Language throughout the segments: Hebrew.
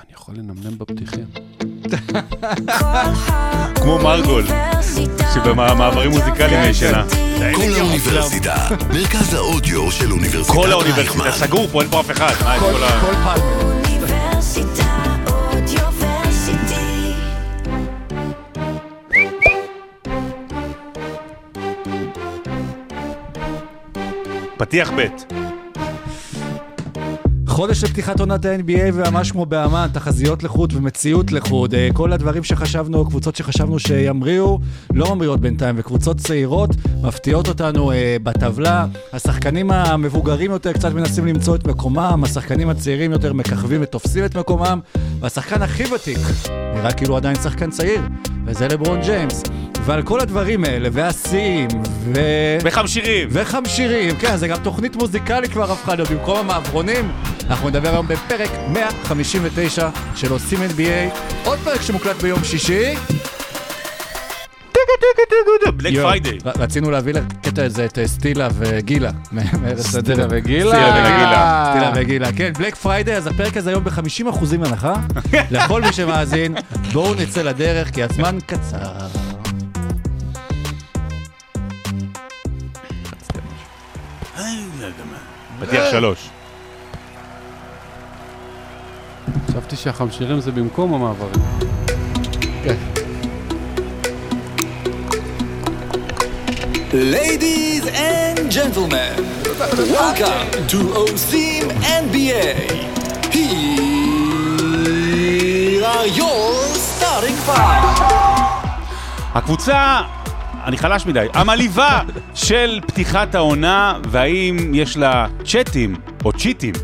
אני יכול לנמנם בפתיחים. כמו מרגול, שבמעברים מוזיקליים ישנה. כל האוניברסיטה, מרכז האודיו של אוניברסיטת כל רייכמן. האוניברסיטה, סגור פה, אין פה אף אחד. מה, כל כל כל. פתיח ב'. חודש לפתיחת עונת ה-NBA וממש כמו באמן, תחזיות לחוד ומציאות לחוד. אה, כל הדברים שחשבנו, קבוצות שחשבנו שימריאו, לא ממריאות בינתיים, וקבוצות צעירות מפתיעות אותנו אה, בטבלה. השחקנים המבוגרים יותר קצת מנסים למצוא את מקומם, השחקנים הצעירים יותר מככבים ותופסים את מקומם, והשחקן הכי ותיק נראה כאילו עדיין שחקן צעיר, וזה לברון ג'יימס. ועל כל הדברים האלה, והשיאים, ו... וחמשירים. וחמשירים, כן, זה גם תוכנית מוזיקלית כבר הפכה להיות במקום המעברונים. אנחנו נדבר היום בפרק 159 של עושים NBA, עוד פרק שמוקלט ביום שישי. Black Friday. רצינו להביא לקטע הזה את אה, סטילה. וגילה. סטילה וגילה. סטילה וגילה, כן, Black Friday, אז הפרק הזה היום ב-50% הנחה. לכל מי שמאזין, בואו נצא לדרך, כי הזמן קצר. פתיח שלוש. חשבתי שהחמשירים זה במקום המעברים. Ladies and gentlemen, welcome to OSIM NBA. Here are your starting five. הקבוצה, אני חלש מדי, המלאיבה של פתיחת העונה, והאם יש לה צ'אטים או צ'יטים?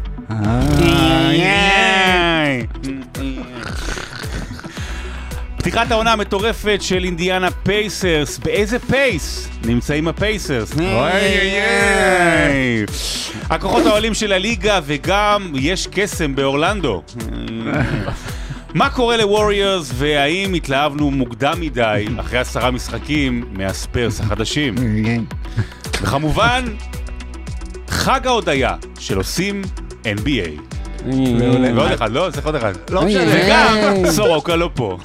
פתיחת העונה המטורפת של אינדיאנה פייסרס, באיזה pace נמצאים הפייסרס? הכוחות העולים של הליגה וגם יש קסם באורלנדו. מה קורה לווריורס והאם התלהבנו מוקדם מדי אחרי עשרה משחקים מהספרס החדשים? וכמובן, חג ההודיה של עושים NBA. ועוד אחד, לא? צריך עוד אחד. לא משנה. וגם סורוקה לא פה.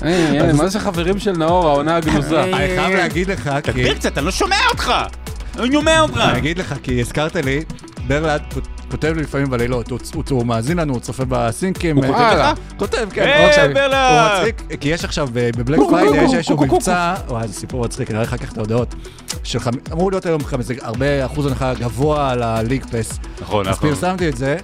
היי, מה זה חברים של נאור, העונה הגנוזה? אני חייב להגיד לך, כי... תדביר קצת, אני לא שומע אותך! אני שומע אותך! אני אגיד לך, כי הזכרת לי, ברלד כותב לי לפעמים בלילות, הוא- הוא- הוא מאזין לנו, הוא צופה בסינקים. הוא אה, כותב וואלה. לך? כותב, כן. ברלד! הוא מצחיק, כי יש עכשיו בבלק פריידי, יש איזשהו מבצע, וואי, זה סיפור מצחיק, אני אראה אחר כך את ההודעות. אמור להיות היום חמש- הרבה אחוז הנחה גבוה על הליג פס. נכון, אז נכון. פרסמתי את זה.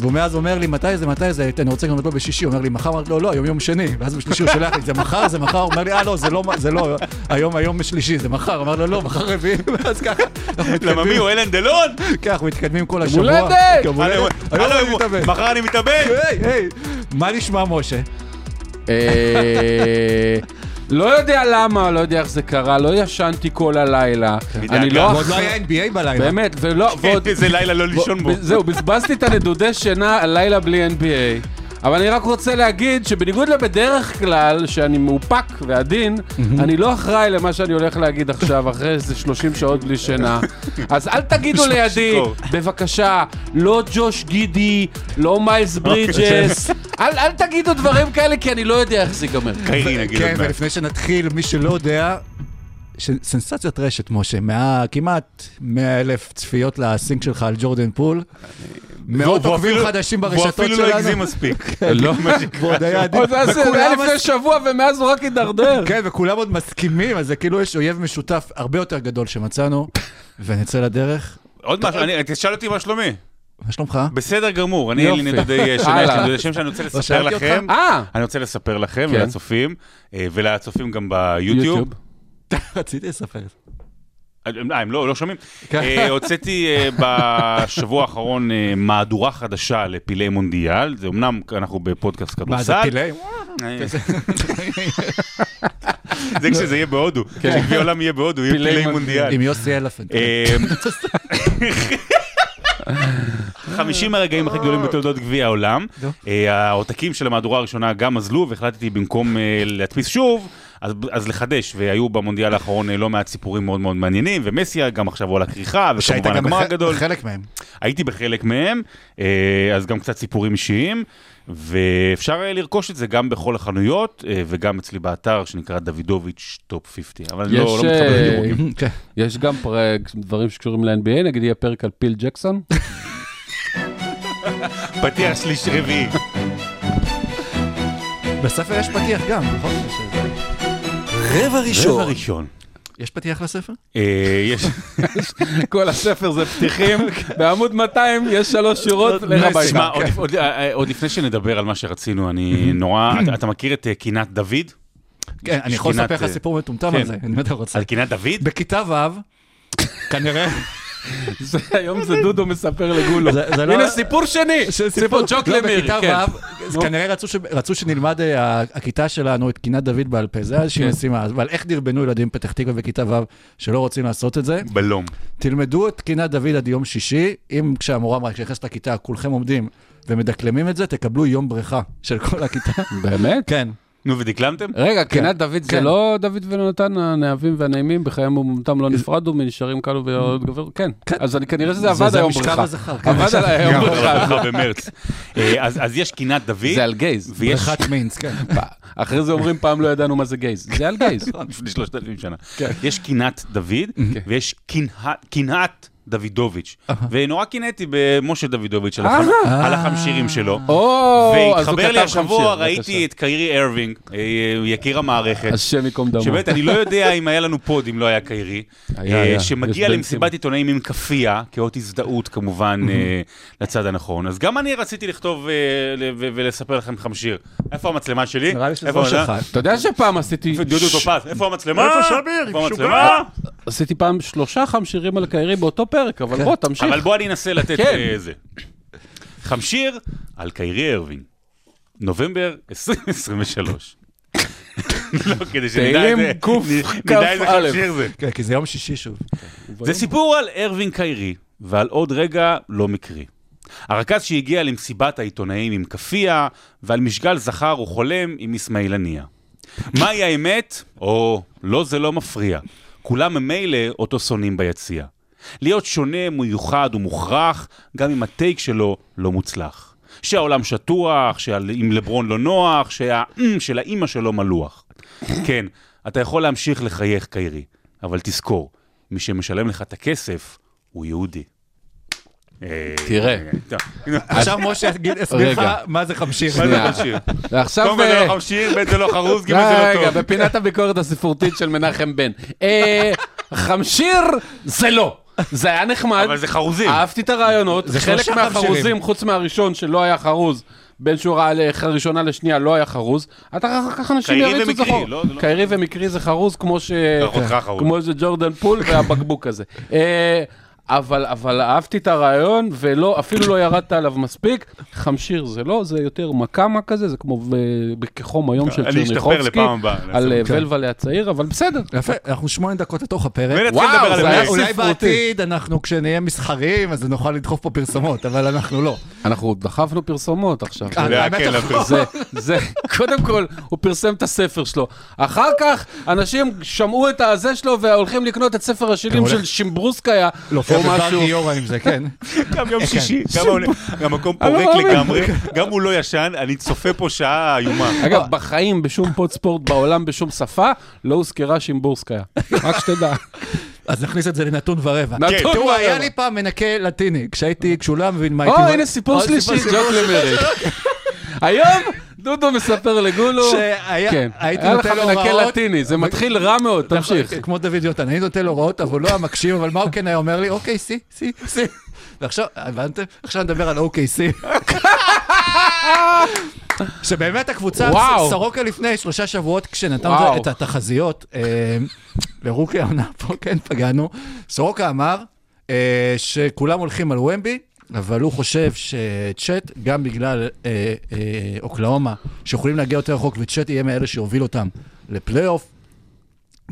והוא מאז אומר לי, מתי זה, מתי זה, אני רוצה גם לבוא בשישי, הוא אומר לי, מחר, אמרתי לו, לא, היום יום שני, ואז בשלישי הוא שולח לי, זה מחר, זה מחר, הוא אומר לי, אה, לא, זה לא, זה לא, היום, היום בשלישי, זה מחר, אמר לו, לא, מחר רביעי, ואז ככה, אנחנו למה מי הוא אלן דלון? ככה, אנחנו מתקדמים כל השבוע. הולדת! כן, יום הלו, הולדת. היום הלו, אני מתאבד. מחר אני מתאבד! היי, היי, מה נשמע, משה? לא יודע למה, לא יודע איך זה קרה, לא ישנתי כל הלילה. אני מדאגה. לא... ועוד לא היה NBA בלילה. באמת, ולא. איזה לילה לא לישון בו. זהו, בזבזתי את הנדודי שינה הלילה בלי NBA. אבל אני רק רוצה להגיד שבניגוד לבדרך כלל, שאני מאופק ועדין, אני לא אחראי למה שאני הולך להגיד עכשיו, אחרי איזה 30 שעות בלי שינה. אז אל תגידו לידי. בבקשה, לא ג'וש גידי, לא מיילס ברידג'ס, אל אל תגידו דברים כאלה, כי אני לא יודע איך זה ייגמר. כן. ולפני שנתחיל, מי שלא יודע, ש- סנסציית רשת, משה, מה- כמעט 100 אלף צפיות לסינק שלך על ג'ורדן פול. מאות והוא עוקבים אפילו- חדשים והוא ברשתות אפילו שלנו. לא הגזים מספיק. לא, ועוד היה עדיף. עוד זה זה היה לפני שבוע ומאז הוא רק הידרדר. כן, וכולם עוד מסכימים, אז זה כאילו יש אויב משותף הרבה יותר גדול שמצאנו, ונצא לדרך. עוד משהו, אני- תשאל אותי מה שלומי. מה שלומך? בסדר גמור, אני אין לי. נדודי שינה, יש לי הלאה. נדודי שם שאני רוצה לספר שאלתי אותך? לכם. אה, אני רוצה לספר לכם כן. ולצופים, אה, ולצופים גם ביוטיוב. יוטיוב. רציתי לספר את זה. אה, הם לא, לא שומעים. כן. אה, הוצאתי אה, בשבוע האחרון אה, מהדורה חדשה לפילי מונדיאל, זה אמנם אנחנו בפודקאסט מה, זה כדורסל. פילי? אה, זה כשזה יהיה בהודו, כשגביע העולם יהיה בהודו, יהיה פילי מונדיאל. עם יוסי אלפנט. אה, 50 הרגעים הכי גדולים בתולדות גביע העולם. אה, העותקים של המהדורה הראשונה גם אזלו, והחלטתי במקום אה, להדפיס שוב, אז, אז לחדש, והיו במונדיאל האחרון אה, לא מעט סיפורים מאוד מאוד מעניינים, ומסי גם עכשיו הוא על הכריכה, שהיית וכמובן גם הגמר בח- הגדול. חלק מהם. הייתי בחלק מהם, אה, אז גם קצת סיפורים אישיים, ואפשר אה, לרכוש את זה גם בכל החנויות, וגם אצלי באתר שנקרא דוידוביץ' top 50, אבל אני לא, יש, לא מתחבר אה, לדירוגים. כן. יש גם פרק, דברים שקשורים ל-NBA, נגיד יהיה פרק על פיל ג'קסון. פתיח שליש רביעי. בספר יש פתיח גם, נכון? רבע רבע ראשון. ראשון. יש פתיח לספר? אה, יש... כל הספר זה פתיחים, בעמוד 200 יש שלוש שורות לרבי. תשמע, עוד- עוד- אה, עוד לפני שנדבר על מה שרצינו, אני נורא... אתה- מכיר את אה, קינת דוד? כן, אני יכול לספר לך אה, סיפור מטומטם כן. על זה, אם אתה רוצה. על קינת דוד? בכיתה ו', כנראה, היום זה דודו מספר לגולו. לא- הנה סיפור שני, סיפור ג'וק לא, בכיתה כן. כנראה רצו שנלמד, אה, הכיתה שלנו, את קינת דוד בעל פה, זה איזושהי כן. משימה, אבל איך דרבנו ילדים פתח תקווה בכיתה ו' שלא רוצים לעשות את זה? בלום. תלמדו את קינת דוד עד יום שישי, אם כשהמורה אמרה, כשנכנסת לכיתה, כולכם עומדים ומדקלמים את זה, תקבלו יום בריכה של כל הכיתה. באמת? כן. נו, ודקלמתם? רגע, קינת דוד זה כן. לא דוד ונתן הנאהבים והנעימים, בחייהם ומותם לא נפרדו מנשארים קלו ועוד גבר? כן. אז אני כנראה שזה עבד זה היום המשכב בריכה. הזכר, כן. עבד על היום בריכה. ברכה במרץ. אה, אז אז יש קינת דוד, זה על גייז. ויש... בריכת מיינס, כן. אחרי זה אומרים פעם לא ידענו מה זה גייז. זה על גייז. לפני שלושת אלפים שנה. כן. יש קינת דוד, ויש קנהת דוידוביץ'. ונורא קינאתי במשה דוידוביץ' על החמ-. על החמשירים שלו. והתחבר לי השבוע, ראיתי. את קיירי ארווינג, אה, יקיר המערכת. השם ייקום דמו. שבאמת, אני לא יודע אם היה לנו pod אם לא היה קיירי. אה, שמגיע למסיבת עיתונאים עם כאפיה, כאות הזדהות כמובן אה, לצד הנכון. אז גם אני רציתי לכתוב ולספר לכם חמשיר. איפה המצלמה שלי? נראה לי שזה לא? שלך. אתה יודע שפעם עשיתי... איפה דודו טופז? איפה המצלמה? איפה שביר? איפה משוגע. המצלמה? עשיתי פעם שלושה חמשירים על קיירי באותו פרק, אבל בוא, תמשיך. אבל בוא אני אנסה לתת כן. אה, זה. חמשיר על קיירי ארווין, נובמבר 2023. לא, כדי שנדע תהילים איזה- קוף נדע איזה כ"א. חמשיר זה. כן, כי זה יום שישי שוב. זה סיפור על ארווין קיירי, ועל עוד רגע לא מקרי. הרכז שהגיע למסיבת העיתונאים עם כאפיה, ועל משגל זכר וחולם עם אסמאעיל הנייה. מהי האמת? או, לא זה לא מפריע. כולם ממילא אותו שונאים ביציע. להיות שונה, מיוחד ומוכרח, גם אם הטייק שלו לא מוצלח. שהעולם שטוח, שעם לברון לא נוח, שהאם של האימא שלו מלוח. כן, אתה יכול להמשיך לחייך, קיירי, אבל תזכור, מי שמשלם לך את הכסף הוא יהודי. אה, תראה. טוב. עכשיו משה יגיד- יסביר לך רגע. מה זה חמשיר. מה זה. חמשיר? ועכשיו... קודם כל אה, זה לא חמשיר, ב' זה לא חרוז, ג' זה לא רגע, טוב. בפינת הביקורת הספרותית של מנחם בן. אה, חמשיר זה לא. זה היה נחמד. אבל זה חרוזים. אהבתי את הרעיונות. זה חלק מהחרוזים. חוץ מהראשון שלא היה חרוז, בין שורה ראשונה לשנייה לא היה חרוז. אתה אחר כך אנשים יריצו את. לא- זה לא- קיירי ומקרי זה חרוז כמו ש... חרוז. כמו איזה ג'ורדן פול והבקבוק הזה. אה, אבל, אבל אהבתי את הרעיון, ולא, אפילו לא ירדת עליו מספיק. חמשיר זה לא, זה יותר מקאמה כזה, זה כמו ב- בכחום היום של אני אשתפר צ'רניחובסקי. לפעם הבאה. על אה, כן. ולוולה הצעיר, אבל בסדר. יפה, אנחנו שמונה דקות לתוך הפרק. וואו, זה היה. אולי. בעתיד אנחנו, כשנהיה מסחריים, אז נוכל לדחוף פה פרסומות, אבל אנחנו לא. אנחנו דחפנו פרסומות עכשיו. אה. זה, קודם כל, הוא פרסם את הספר שלו. אחר כך, אנשים שמעו את הזה שלו והולכים לקנות את ספר השירים הולך- של שימברוסקיה, להופיע או משהו. גיורא עם זה, כן. גם יום שישי, גם המקום מאמין. לגמרי, גם הוא לא ישן, אני צופה פה שעה איומה. אגב, בחיים, בשום פוד ספורט בעולם, בשום שפה, לא הוזכרה שימבורסקיה. רק שתדע. אז נכניס את זה לנתון ורבע. נתון תראו, ורבע. היה לי פעם מנקה לטיני, כשהייתי, כשהוא לא היה מבין מה הייתי... או, הנה סיפור שלישי, ג'וק למרי. היום, דודו מספר לגולו. שהיה- כן, הייתי היה לך נותן לו מנקה הוראות. לטיני, זה מתחיל רע מאוד, תמשיך. כמו דוד יוטן, אני נותן לו הוראות, אבל הוא לא היה מקשיב, אבל מה הוא כן היה אומר לי? אוקיי, סי, סי, סי. ועכשיו, הבנתם? עכשיו נדבר על OKC. שבאמת הקבוצה. סורוקה לפני שלושה שבועות, כשנתנו. את התחזיות, אה, לרוקי העונה פה, כן, פגענו, סורוקה אמר אה, שכולם הולכים על ומבי, אבל הוא חושב שצ'אט, גם בגלל אה, אה, אוקלאומה, שיכולים להגיע יותר רחוק, וצ'אט יהיה מאלה שיוביל אותם לפלייאוף,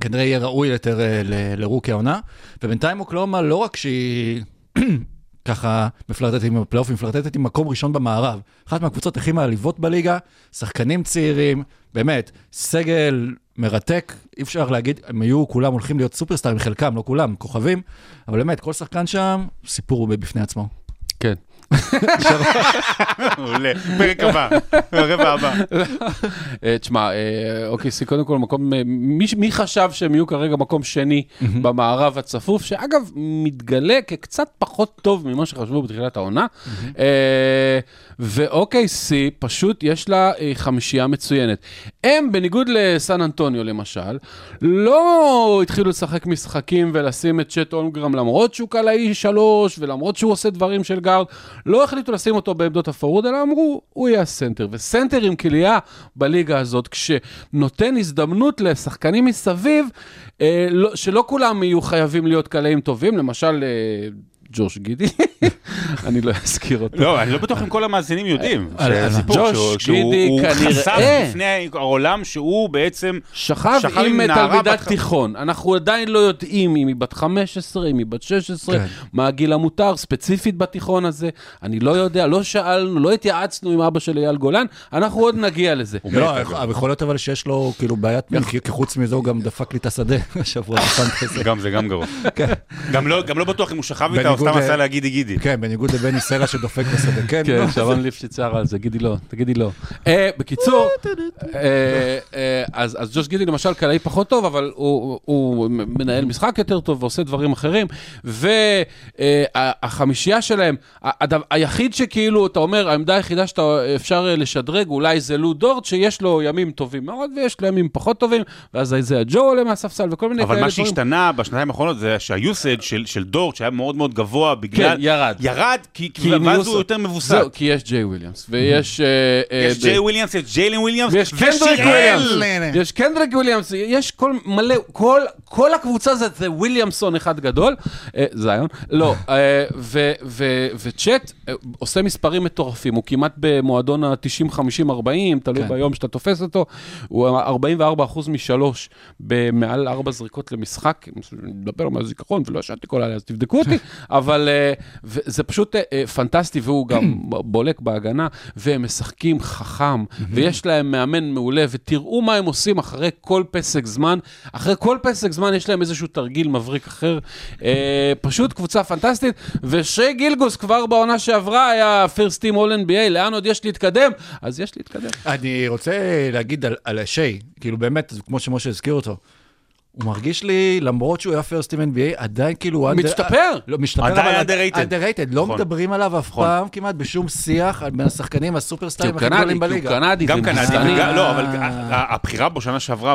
כנראה יהיה ראוי יותר אה, לרוקי העונה. ובינתיים אוקלאומה לא רק שהיא ככה מפלרטטת עם הפלייאוף, מפלרטטת עם מקום ראשון במערב. אחת מהקבוצות הכי מעליבות בליגה, שחקנים צעירים, באמת, סגל מרתק, אי אפשר להגיד, הם היו כולם הולכים להיות סופרסטארים, חלקם, לא כולם, כוכבים, אבל באמת, כל שחקן שם, סיפור בפני עצמו. מעולה. פרק הבא, הרבע הבא. אה, תשמע, אוקיי, סי, קודם כל מקום, אה, מי, חשב שהם יהיו כרגע מקום שני במערב הצפוף, שאגב, מתגלה כקצת פחות טוב ממה שחשבו בתחילת העונה. אה, ואוקיי, סי, פשוט יש לה אה, חמישייה מצוינת. הם, בניגוד לסן אנטוניו למשל, לא התחילו לשחק משחקים ולשים את צ'ט אולמגרם, למרות שהוא קלעי שלוש, ולמרות שהוא עושה דברים של גארד, לא החליטו לשים אותו בעמדות הפורוד, אלא אמרו, הוא יהיה הסנטר. וסנטר עם כליאה בליגה הזאת, כשנותן הזדמנות לשחקנים מסביב, אה, לא, שלא כולם יהיו חייבים להיות קלעים טובים, למשל... אה, ג'וש גידי, אני לא אזכיר אותו. לא, אני לא בטוח אם כל המאזינים יודעים. על- שהסיפור ג'וש גידי הוא כנראה- חשף בפני העולם שהוא בעצם... שכב עם תלמידת תיכון. אנחנו עדיין לא יודעים אם היא בת 15, אם היא בת 16, כן. מה הגיל המותר, ספציפית בתיכון הזה. אני לא יודע, לא שאלנו, לא התייעצנו עם אבא של אייל גולן, אנחנו עוד נגיע לזה. לא, יכול להיות אבל שיש לו כאילו בעיית מין, כי חוץ מזה הוא גם דפק לי את השדה השבוע. גם זה גם גרוע. כן. גם לא- גם לא בטוח אם הוא שכב איתה סתם עשה לה גידי גידי. כן, בניגוד לבני סלע שדופק בשדה, כן. כן, לא, שרון ליפשיץ הער על זה, גידי לא, תגידי לא. אה, בקיצור, אה, אה, אז ג'וש גידי למשל קלעי פחות טוב, אבל הוא מנהל משחק יותר טוב ועושה דברים אחרים, והחמישייה שלהם, היחיד שכאילו, אתה אומר, העמדה היחידה שאפשר אה, לשדרג, אולי זה לו דורט, שיש לו ימים טובים מאוד ויש לו ימים פחות טובים, ואז אייזאה ג'ו עולה מהספסל וכל מיני אבל כאלה מה דברים. שהשתנה בשנתיים האחרונות זה שהיוסד של דורט, שהיה מאוד מאוד גבוה בגלל... כן, ירד. ירד, כי כי ואז הוא יותר מווסת. זהו, כי יש ג'יי וויליאמס, ויש... אה, אה, יש ב- ג'יי וויליאמס, יש ג'יילן וויליאמס, ויש קנדריק ושיראל! וויליאמס, יש קנדריק וויליאמס, יש כל מלא, כל, כל הקבוצה זה, זה וויליאמסון אחד גדול, אה, זיון, לא, ו- ו- וצ'אט אה, עושה מספרים מטורפים, הוא כמעט במועדון ה-90-50-40, תלוי כן. ביום שאתה תופס אותו, הוא 44% משלוש במעל ארבע זריקות למשחק, אני מדבר מהזיכרון ולא ישנתי כל הלילה, אז תבדקו אותי, אבל אה, זה פשוט אה, אה, פנטסטי, והוא גם בולק בהגנה, והם משחקים חכם, ויש להם מאמן מעולה, ותראו מה הם עושים אחרי כל פסק זמן. אחרי כל פסק זמן יש להם איזשהו תרגיל מבריק אחר. פשוט קבוצה פנטסטית, ושי גילגוס כבר בעונה שעברה היה פרסט טים אול NBA, לאן עוד יש להתקדם? אז יש להתקדם. אני רוצה להגיד על, על שי, כאילו באמת, כמו שמשה הזכיר אותו, הוא מרגיש לי, למרות שהוא היה פרסט עם NBA, עדיין כאילו... הוא מצטפר. לא, משתפר, עדיין underrated. underrated. לא נכון. מדברים עליו אף נכון. פעם כמעט בשום שיח בין השחקנים כי הסופרסטארים הוא הכי קנדי, גדולים כי הוא בליגה. קנדי, גם קנדי, וגזעני. וגם, לא, אבל אה. הבחירה בו שנה שעברה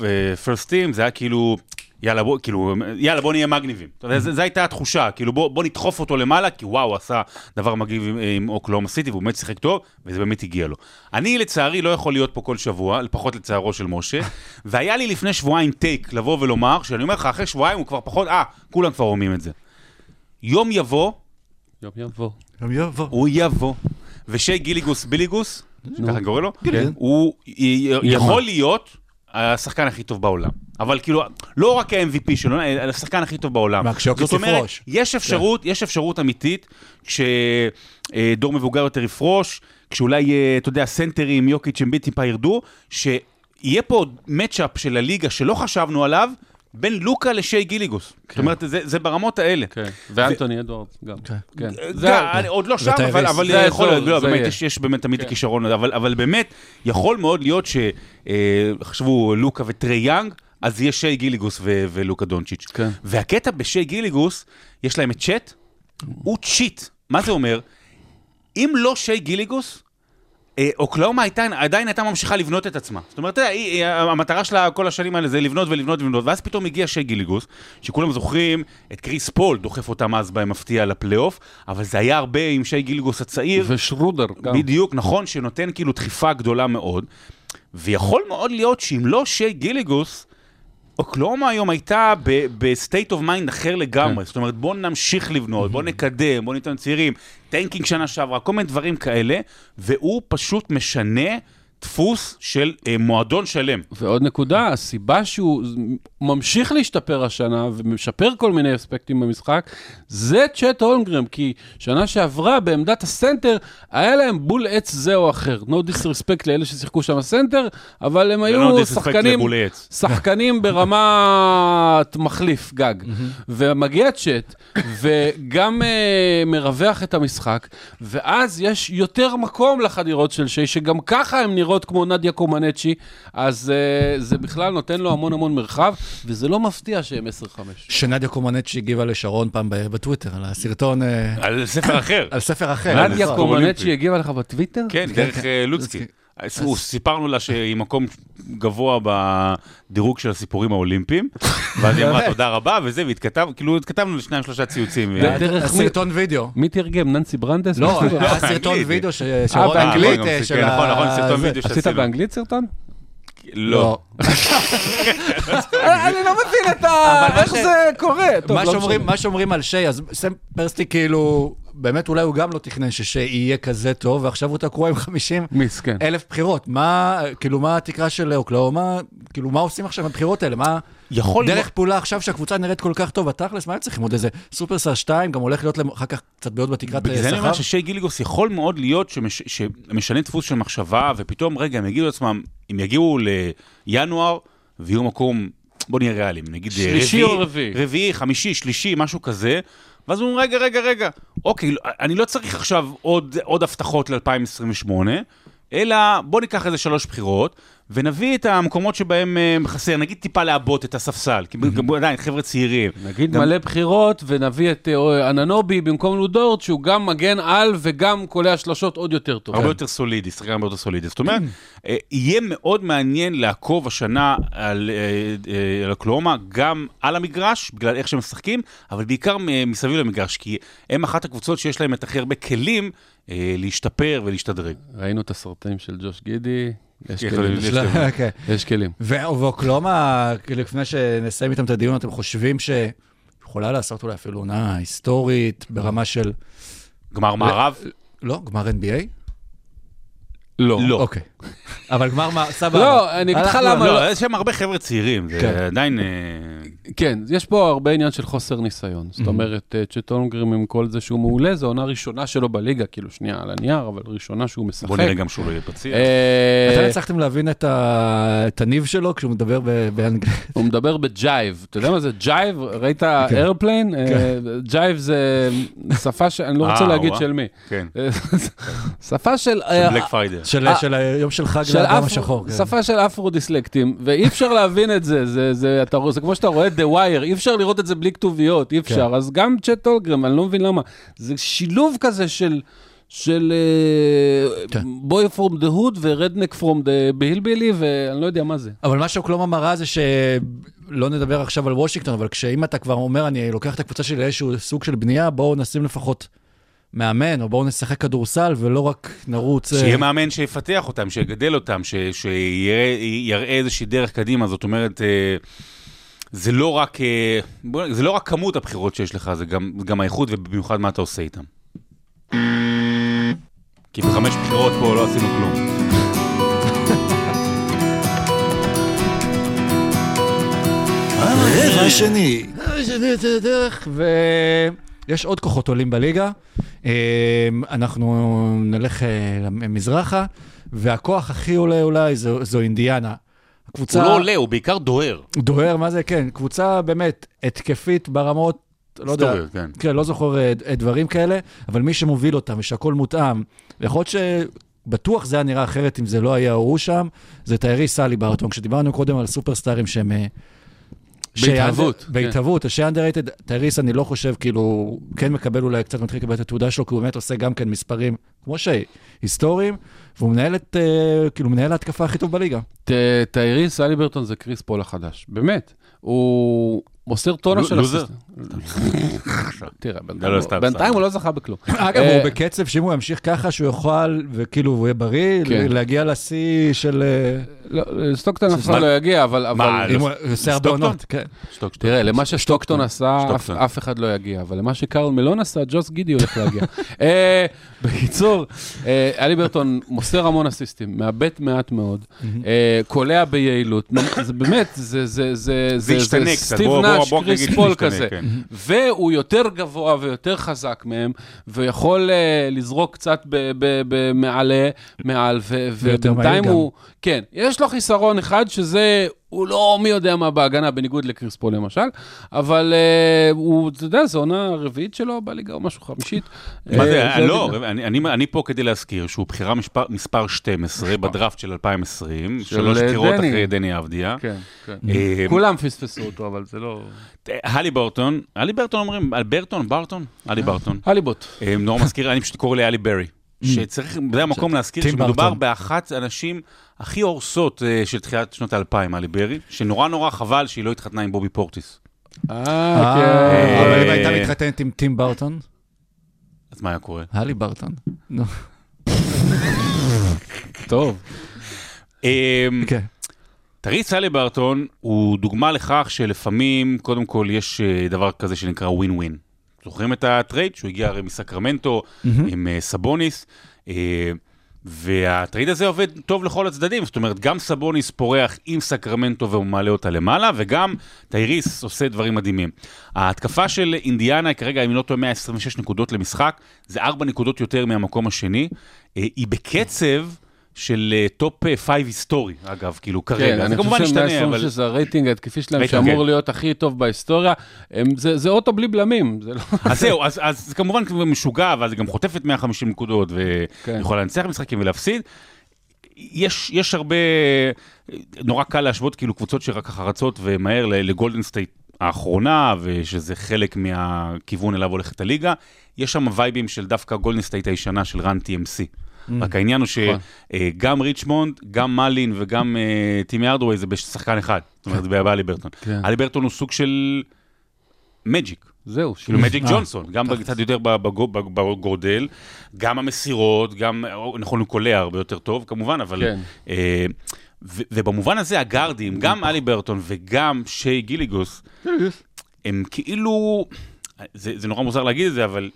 בפרסט טים, זה היה כאילו, יאללה, בוא, כאילו, יאללה, בוא נהיה מגניבים. אתה יודע, זו הייתה התחושה, כאילו, בוא, בוא נדחוף אותו למעלה, כי וואו, הוא עשה דבר מגניב עם, עם אוקלאומה סיטי, והוא באמת שיחק טוב, וזה באמת הגיע לו. אני, לצערי, לא יכול להיות פה כל שבוע, לפחות לצערו של משה, והיה לי לפני שבועיים טייק לבוא ולומר, שאני אומר לך, אחרי שבועיים הוא כבר פחות, אה, כולם כבר אומרים את זה. יום יבוא, יום יבוא. יום יבוא. הוא יבוא, ושי גיליגוס ביליגוס, ככה קורא לו, כן. הוא י- יכול להיות השחקן הכי טוב בעולם. אבל כאילו, לא רק ה-MVP שלו, אלא השחקן הכי טוב בעולם. זאת אומרת, יפרוש. יש אפשרות, יש אפשרות אמיתית, כשדור מבוגר יותר יפרוש, כשאולי, אה, אתה יודע, סנטרים, יוקיץ' אמביט טיפה ירדו, שיהיה פה מצ'אפ של הליגה שלא חשבנו עליו, בין לוקה לשי גיליגוס. זאת אומרת, זה זה ברמות האלה. כן, ואנטוני אדוארדס גם. כן. כן. זה, זה- אני עוד לא שם. אבל, אבל זה יכול להיות, לא, באמת. יש, יש באמת תמיד כן. כישרון, אבל, אבל באמת, יכול מאוד להיות שחשבו לוקה וטרי יאנג, אז יהיה שי גילג'ס ו- ולוקה דונצ'יץ'. כן. והקטע בשי גילג'ס, יש להם את צ'ט, הוא cheat. מה זה אומר? אם לא שי גילג'ס, אה, אוקלהומה הייתה, עדיין הייתה ממשיכה לבנות את עצמה. זאת אומרת, יודע, היא- היא- המטרה שלה כל השנים האלה זה לבנות ולבנות ולבנות, ואז פתאום הגיע שי גילג'ס, שכולם זוכרים את קריס פול דוחף אותם אז במפתיע לפלייאוף, אבל זה היה הרבה עם שי גילג'ס הצעיר. ושרודר גם. בדיוק, נכון, שנותן כאילו דחיפה גדולה מאוד, ויכול מאוד להיות שאם לא שי גילג'ס, אוקלהומה היום הייתה ב state of mind אחר לגמרי, זאת אומרת בוא נמשיך לבנות, בוא נקדם, בוא ניתן צעירים, tanking שנה שעברה, כל מיני דברים כאלה, והוא פשוט משנה דפוס של אה, מועדון שלם. ועוד נקודה, הסיבה שהוא ממשיך להשתפר השנה ומשפר כל מיני אספקטים במשחק, זה צ'ט הולמגרן, כי שנה שעברה בעמדת הסנטר, היה להם בול עץ זה או אחר. No disrespect לאלה ששיחקו שם סנטר, אבל הם היו disrespect שחקנים. שחקנים ברמת מחליף גג. ומגיע צ'ט, וגם uh, מרווח את המשחק, ואז יש יותר מקום לחדירות של שי, שגם ככה הן נראות כמו נדיה קומנצ'י, אז uh, זה בכלל נותן לו המון המון מרחב, וזה לא מפתיע שהם 10-5. שנדיה קומנצ'י הגיבה לשרון פעם ב- בטוויטר על הסרטון, אה, על ספר אחר. על ספר אחר. נדיה נכון. קומנצ'י הגיבה לך בטוויטר? כן, דרך אה, לוצקי. הוא- סיפרנו לה שהיא מקום גבוה בדירוג של הסיפורים האולימפיים, ואז היא אמרה תודה רבה וזה, והתכתב, כאילו התכתבנו לשניים שלושה ציוצים. הסרטון וידאו. מי תרגם? ננסי ברנדס? לא, עשית- היה סרטון. וידאו ש- שרון באנגלית? אה, אה, נכון, של כן, נכון, נכון, סרטון. וידאו עשית שעשינו. באנגלית סרטון? לא. אני לא מבין את ה... איך זה קורה. מה לא שאומרים-. מה שאומרים על שי, אז סם פרסטי כאילו, באמת אולי הוא גם לא תכנן ששי יהיה כזה טוב, ועכשיו הוא תקוע עם 50 מסכן. אלף בחירות. מה, כאילו, מה התקרה של אוקלאומה? כאילו, מה עושים עכשיו עם הבחירות האלה? מה... יכול דרך פעולה עכשיו שהקבוצה נראית כל כך טוב, בתכלס, מה הם צריכים עוד איזה סופרסטאר 2, גם הולך להיות להם אחר כך קצת בעיות בתקרת בגלל זה אני אומר שכר? ששי גיליגוס יכול מאוד להיות שמש- שמשנה דפוס של מחשבה, ופתאום, רגע, הם יגידו לעצמם, אם יגיעו לינואר ויהיו מקום, בוא נהיה ריאליים, נגיד אה, שלישי או רביעי? רביעי, חמישי, שלישי, משהו כזה, ואז אומרים, רגע, רגע, רגע, אוקיי, אני לא צריך עכשיו עוד, עוד הבטחות ל-2028, אלא בוא ניקח איזה שלוש בחירות, ונביא את המקומות שבהם אה, חסר, נגיד טיפה לעבות את הספסל, כי גם עדיין חבר'ה צעירים. נגיד גם- מלא בחירות ונביא את אה, אננובי במקום לודורט, שהוא גם מגן על וגם קולע שלושות עוד יותר טוב. הרבה יותר סולידי, שחקן הרבה יותר סולידי. זאת אומרת, אה, יהיה מאוד מעניין לעקוב השנה על על אוקלאומה, גם על המגרש, בגלל איך שהם משחקים, אבל בעיקר מסביב למגרש, כי הם אחת הקבוצות שיש להם את הכי הרבה כלים להשתפר ולהשתדרג. ראינו את הסרטים של ג'וש גידי, יש כלים. יש. אוקיי. יש כלים. ו- ואוקלאומה, כאילו, לפני שנסיים איתם את הדיון, אתם חושבים שיכולה לעשות אולי אפילו עונה היסטורית ברמה של... גמר מערב? לא, גמר NBA? לא. לא. אוקיי. אבל גמר מה, סבבה. לא, אני אגיד לך למה לא, יש שם הרבה חבר'ה צעירים, זה כן. עדיין... אה, כן, יש פה הרבה עניין של חוסר ניסיון. זאת אומרת, אה, צ'ט הולמגרן עם כל זה שהוא מעולה, זו עונה ראשונה שלו בליגה, כאילו שנייה על הנייר, אבל ראשונה שהוא משחק. בוא נראה גם שהוא לא יהיה פציע. אה, אתם הצלחתם להבין את הניב שלו כשהוא מדבר באנגלית? הוא מדבר ב jive. אתה יודע מה זה jive? ראית כן. איירפליין? ג'ייב זה שפה ש... אני לא רוצה אה, להגיד. של מי. כן, שפה של... אה, בלק פריידר. של אה, של היום של חג של לאדם השחור. כן. שפה של אפרודיסלקטים, ואי אפשר להבין את זה, זה, זה, אתה, זה כמו שאתה רואה את The Wire, אי אפשר לראות את זה בלי כתוביות, אי אפשר, כן. אז גם צ'ט הולגרם, אני לא מבין למה, זה שילוב כזה של, של כן. בוי פרום דה הוד ורדנק פרום דה בהילבילי, ואני לא יודע מה זה. אבל מה שאוקלומה מראה זה שלא נדבר עכשיו על וושינגטון, אבל כשאם אתה כבר אומר, אני לוקח את הקבוצה שלי לאיזשהו סוג של בנייה, בואו נשים לפחות מאמן, או בואו נשחק כדורסל, ולא רק נרוץ... אה, שיהיה מאמן שיפתח אותם, שיגדל אותם, ש- שיראה איזושהי דרך קדימה, זאת אומרת, אה, זה לא רק, אה, זה לא רק כמות הבחירות שיש לך, זה גם, גם האיכות ובמיוחד מה אתה עושה איתם. כי בחמש בחירות פה לא עשינו כלום. רבע שני. שזה את הדרך, ויש עוד כוחות עולים בליגה. אה, אנחנו נלך אה, מזרחה, והכוח הכי עולה אולי זו, זו אינדיאנה. הקבוצה... הוא לא עולה, הוא בעיקר דוהר. דוהר, מה זה? כן, קבוצה באמת התקפית ברמות, לא יודע, כן. כן, לא זוכר אה, אה, דברים כאלה, אבל מי שמוביל אותם ושהכול מותאם, יכול להיות שבטוח זה היה נראה אחרת אם זה לא היה הוא שם, זה טיירי סאלי בארטון. כשדיברנו קודם על סופרסטארים שהם... בהתהוות, כן. בהתהוות, ש underrated, טייריס אני לא חושב, כאילו, כן מקבל אולי קצת מתחיל לקבל את התעודה שלו, כי הוא באמת עושה גם כן מספרים, כמו שהיסטוריים, והוא מנהל את, אה, כאילו, מנהל ההתקפה הכי טוב בליגה. טייריס האליברטון זה קריס פול החדש, באמת. הוא מוסר טונה של loser? תראה, לא, בינתיים- סתם. הוא לא זכה בכלום. אגב, אה, הוא בקצב שאם הוא ימשיך ככה, שהוא יוכל, וכאילו, הוא יהיה בריא, כן. להגיע לשיא של... אה, לא, סטוקטון אף אחד לא יגיע, אבל... אבל- מה, אם הוא עושה הרבה סטוקטון? כן. תראה, למה שסטוקטון עשה, אף- אחד לא יגיע, אבל למה שקרל מלון עשה, ג'וס גידי הולך להגיע. אה, בקיצור, אה, האליברטון מוסר המון אסיסטים, מאבד מעט מאוד, אה, קולע ביעילות, זה באמת, זה סטיב נאש, קריס פול כזה, כן. והוא יותר גבוה ויותר חזק מהם, ויכול אה, לזרוק קצת ב- ב- ב- מעלה, מעל, ובינתיים. הוא, כן, יש לו חיסרון אחד שזה, הוא לא מי יודע מה בהגנה, בניגוד לקריס פול למשל, אבל אה, הוא, אתה יודע, זו עונה רביעית שלו בליגה או משהו חמישית. מה זה, אה, לא, בגלל- אני- אני אני פה כדי להזכיר שהוא בחירה מספר- מספר 12 בדראפט של 2020, של שלוש אה, בחירות. אחרי דני אבדיה. כן, כן. אה, כולם פספסו אותו, אבל זה לא... הלי ברטון, הלי ברטון אומרים, ברטון, ברטון? הלי ברטון. הליבוט. אה, נורא מזכיר, אני פשוט קורא לאלי ברי. שצריך, זה המקום להזכיר שמדובר ברטון. באחת הנשים הכי הורסות אה, של תחילת שנות האלפיים, אלי ברי, שנורא נורא חבל שהיא לא התחתנה עם בובי פורטיס. אה, אה, כן. אבל אם אה, הייתה מתחתנת עם טים ברטון, אז מה היה קורה? הלי ברטון. טוב. אה, כן. תריס אלי ברטון הוא דוגמה לכך שלפעמים, קודם כל, יש דבר כזה שנקרא ווין ווין. זוכרים את ה trade? שהוא הגיע הרי מסקרמנטו עם אה, סבוניס, אה, וה trade הזה עובד טוב לכל הצדדים, זאת אומרת, גם סבוניס פורח עם סקרמנטו והוא מעלה אותה למעלה, וגם טייריס עושה דברים מדהימים. ההתקפה של אינדיאנה כרגע, אם לא טועה, 126 נקודות למשחק, זה 4 נקודות יותר מהמקום השני. אה, היא בקצב... של top 5 היסטורי, אגב, כאילו, כן, כרגע. זה אני כמובן חושב ישתנה, שהם אבל... שזה הרייטינג ההתקפי שלהם, שאמור כן. להיות הכי טוב בהיסטוריה. הם- זה זה אוטו בלי בלמים, זה לא... אז זהו, אז, אז זה כמובן משוגע, ואז היא גם חוטפת 150 נקודות, כן. ויכולה לנצח משחקים ולהפסיד. יש, יש הרבה, נורא קל להשוות כאילו קבוצות שרק ככה רצות ומהר לגולדן סטייט האחרונה, ושזה חלק מהכיוון אליו הולכת הליגה. יש שם וייבים של דווקא גולדן סטייט הישנה של Run TMC. רק העניין הוא נכון. שגם ריצ'מונד, גם מלין וגם אה, טימי ארדווי זה בשחקן אחד. זאת אומרת, זה באלי ברטון. כן. אלי ברטון הוא סוג של מג'יק. זהו, כאילו מג'יק אה, ג'ונסון, גם קצת יותר בגו- בגודל, גם המסירות, גם, נכון, הוא קולע הרבה יותר טוב כמובן, אבל... כן. אה, ובמובן הזה הגארדים, גם אלי ברטון וגם שי גיליגוס, הם כאילו, זה, זה נורא מוזר להגיד את זה, אבל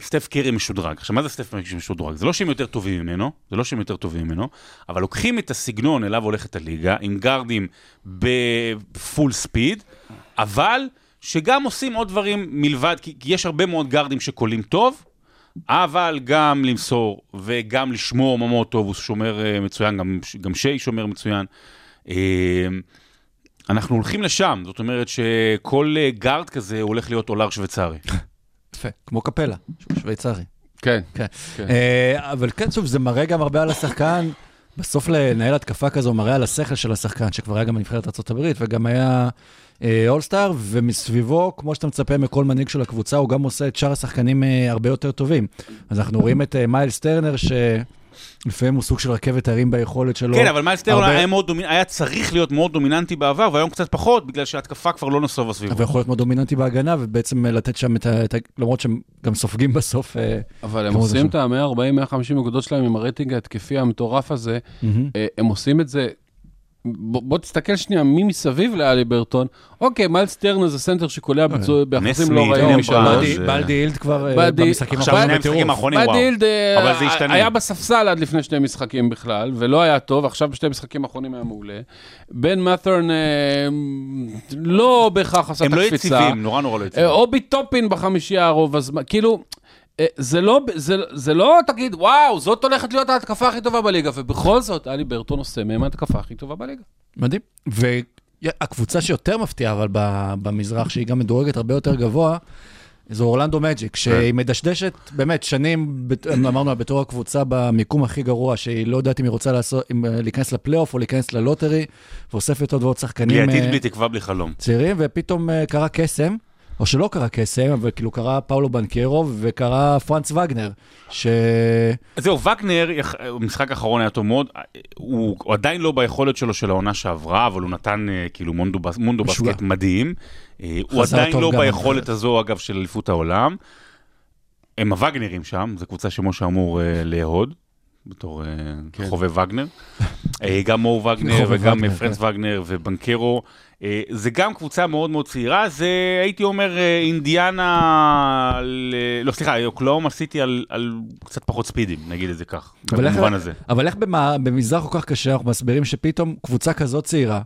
סטף קרי משודרג. עכשיו, מה זה סטף קרי משודרג? זה לא שהם יותר טובים ממנו, זה לא שהם יותר טובים ממנו, אבל לוקחים את הסגנון אליו הולכת הליגה, עם גארדים ב full speed, אבל שגם עושים עוד דברים מלבד, כי יש הרבה מאוד גארדים שקולעים טוב, אבל גם למסור וגם לשמור מאוד טוב, הוא שומר אה, מצוין, גם, גם שי שומר מצוין. אה, אנחנו הולכים לשם, זאת אומרת שכל אה, גארד כזה הולך להיות אולר שוויצרי. יפה, כמו קפלה, שהוא שוויצרי. כן. כן. כן. אה, אבל כן, שוב, זה מראה גם הרבה על השחקן. בסוף לנהל התקפה כזו מראה על השכל של השחקן, שכבר היה גם בנבחרת ארה"ב וגם היה אולסטאר, ומסביבו, כמו שאתה מצפה מכל מנהיג של הקבוצה, הוא גם עושה את שאר השחקנים אה, הרבה יותר טובים. אז אנחנו רואים את אה, מיילס טרנר, שלפעמים הוא סוג של רכבת הרים ביכולת שלו. כן, אבל מיילס טרנר הרבה- היה, דומינ... היה צריך להיות מאוד דומיננטי בעבר, והיום קצת פחות, בגלל שההתקפה כבר לא נסובה סביבו. אבל יכול להיות מאוד דומיננטי בהגנה, ובעצם אה, לתת שם את ה... את ה- למרות שהם גם סופגים בסוף. אה, אבל הם עושים את ה-140-150 נקודות שלהם עם הרייטינג ההתקפי המטורף הזה. אה, הם עושים את זה... בוא בוא תסתכל שנייה מי מסביב להאליברטון. אוקיי, מיילס טרנר זה סנטר שקולע בצו- באחוזים לא רעים משלוש. באדי- באדי- באדי הילד כבר אה, באדי- במשחקים עכשיו האחרונים וואו. אה, זה ישתנה. היה בספסל עד לפני שני משחקים בכלל, ולא היה טוב, עכשיו בשתי משחקים האחרונים היה מעולה. בן מת'ורין אה, לא בהכרח עשה את הם לא הקפיצה. יציבים, נורא נורא לא יציבים. אה, אובי טופין בחמישייה הרוב הזמן, כאילו, אה, זה לא, זה, זה לא תגיד, וואו, זאת הולכת להיות ההתקפה הכי טובה בליגה, ובכל זאת, האליברטון עושה מהם ההתקפה הכי טובה בליגה. מדהים. והקבוצה שיותר מפתיעה, אבל ב- במזרח, שהיא גם מדורגת הרבה יותר גבוה, זו אורלנדו מג'יק, שהיא מדשדשת באמת שנים, אמרנו, בתור הקבוצה במיקום הכי גרוע, שהיא לא יודעת אם היא רוצה לעשות, אם אה, להיכנס לפלייאוף או להיכנס ל lottery, ואוספת עוד ועוד בלי שחקנים עתיד, אה, בלי תקווה, בלי חלום. צעירים, ופתאום אה, קרה קסם, או שלא קרה קסם, אבל כאילו קרה פאולו בנקרו וקרה פרנץ וגנר, ש... אז זהו, וגנר, המשחק האחרון היה טוב מאוד, הוא, הוא עדיין לא ביכולת שלו של העונה שעברה, אבל הוא נתן אה, כאילו מונדו, מונדו. בסקט מדהים. אה, הוא עדיין לא. ביכולת הזו, אגב, של אליפות העולם. הם הווגנרים שם, זו קבוצה שמשה אמור אה, לאהוד, בתור אה, חובב וגנר. גם מור וגנר וגם אה, פרנס וגנר ובנקרו. אה, זה גם קבוצה מאוד מאוד צעירה, זה הייתי אומר אה, אינדיאנה, על, אה, לא סליחה, אוקלאומה סיטי על, על קצת פחות ספידים, נגיד את זה כך, אבל איך- במובן הזה. אבל איך במה- במזרח כל כך קשה אנחנו מסבירים שפתאום קבוצה כזאת צעירה,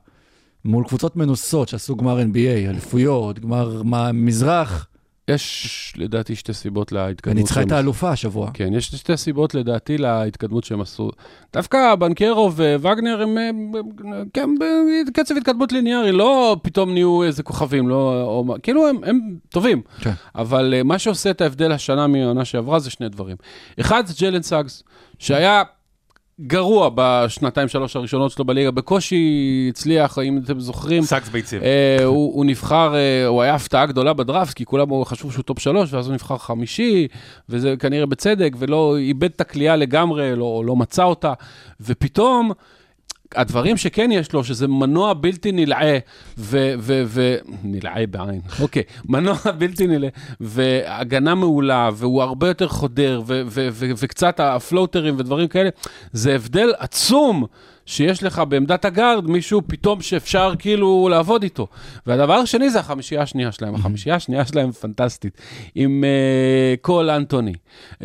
מול קבוצות מנוסות שעשו גמר NBA, אליפויות, גמר מה- מזרח, יש לדעתי שתי סיבות להתקדמות. וניצחה את האלופה השבוע. כן, יש שתי סיבות לדעתי להתקדמות שהם עשו. דווקא בנקרו ווגנר הם, הם, כן, בקצב התקדמות ליניארי, לא פתאום נהיו איזה כוכבים, לא, או, כאילו הם, הם טובים. כן. אבל אה, מה שעושה את ההבדל השנה מהעונה שעברה זה שני דברים. אחד זה ג'יילן סאגס, שהיה גרוע בשנתיים שלוש הראשונות שלו בליגה, בקושי הצליח, אם אתם זוכרים. sucks ביצים. אה, הוא, הוא נבחר, אה, הוא היה הפתעה גדולה בדראפט, כי כולם חשבו שהוא top שלוש, ואז הוא נבחר חמישי, וזה כנראה בצדק, ולא איבד את הכלייה לגמרי, לא, לא מצא אותה, ופתאום... הדברים שכן יש לו, שזה מנוע בלתי נלאה, ו... ו, ו נלאה בעין, אוקיי, מנוע בלתי נלאה, והגנה מעולה, והוא הרבה יותר חודר, ו, ו, ו, וקצת הפלוטרים ודברים כאלה, זה הבדל עצום שיש לך בעמדת הגארד מישהו פתאום שאפשר כאילו לעבוד איתו. והדבר השני זה החמישייה השנייה שלהם, החמישייה השנייה שלהם פנטסטית, עם uh, קול אנטוני, uh,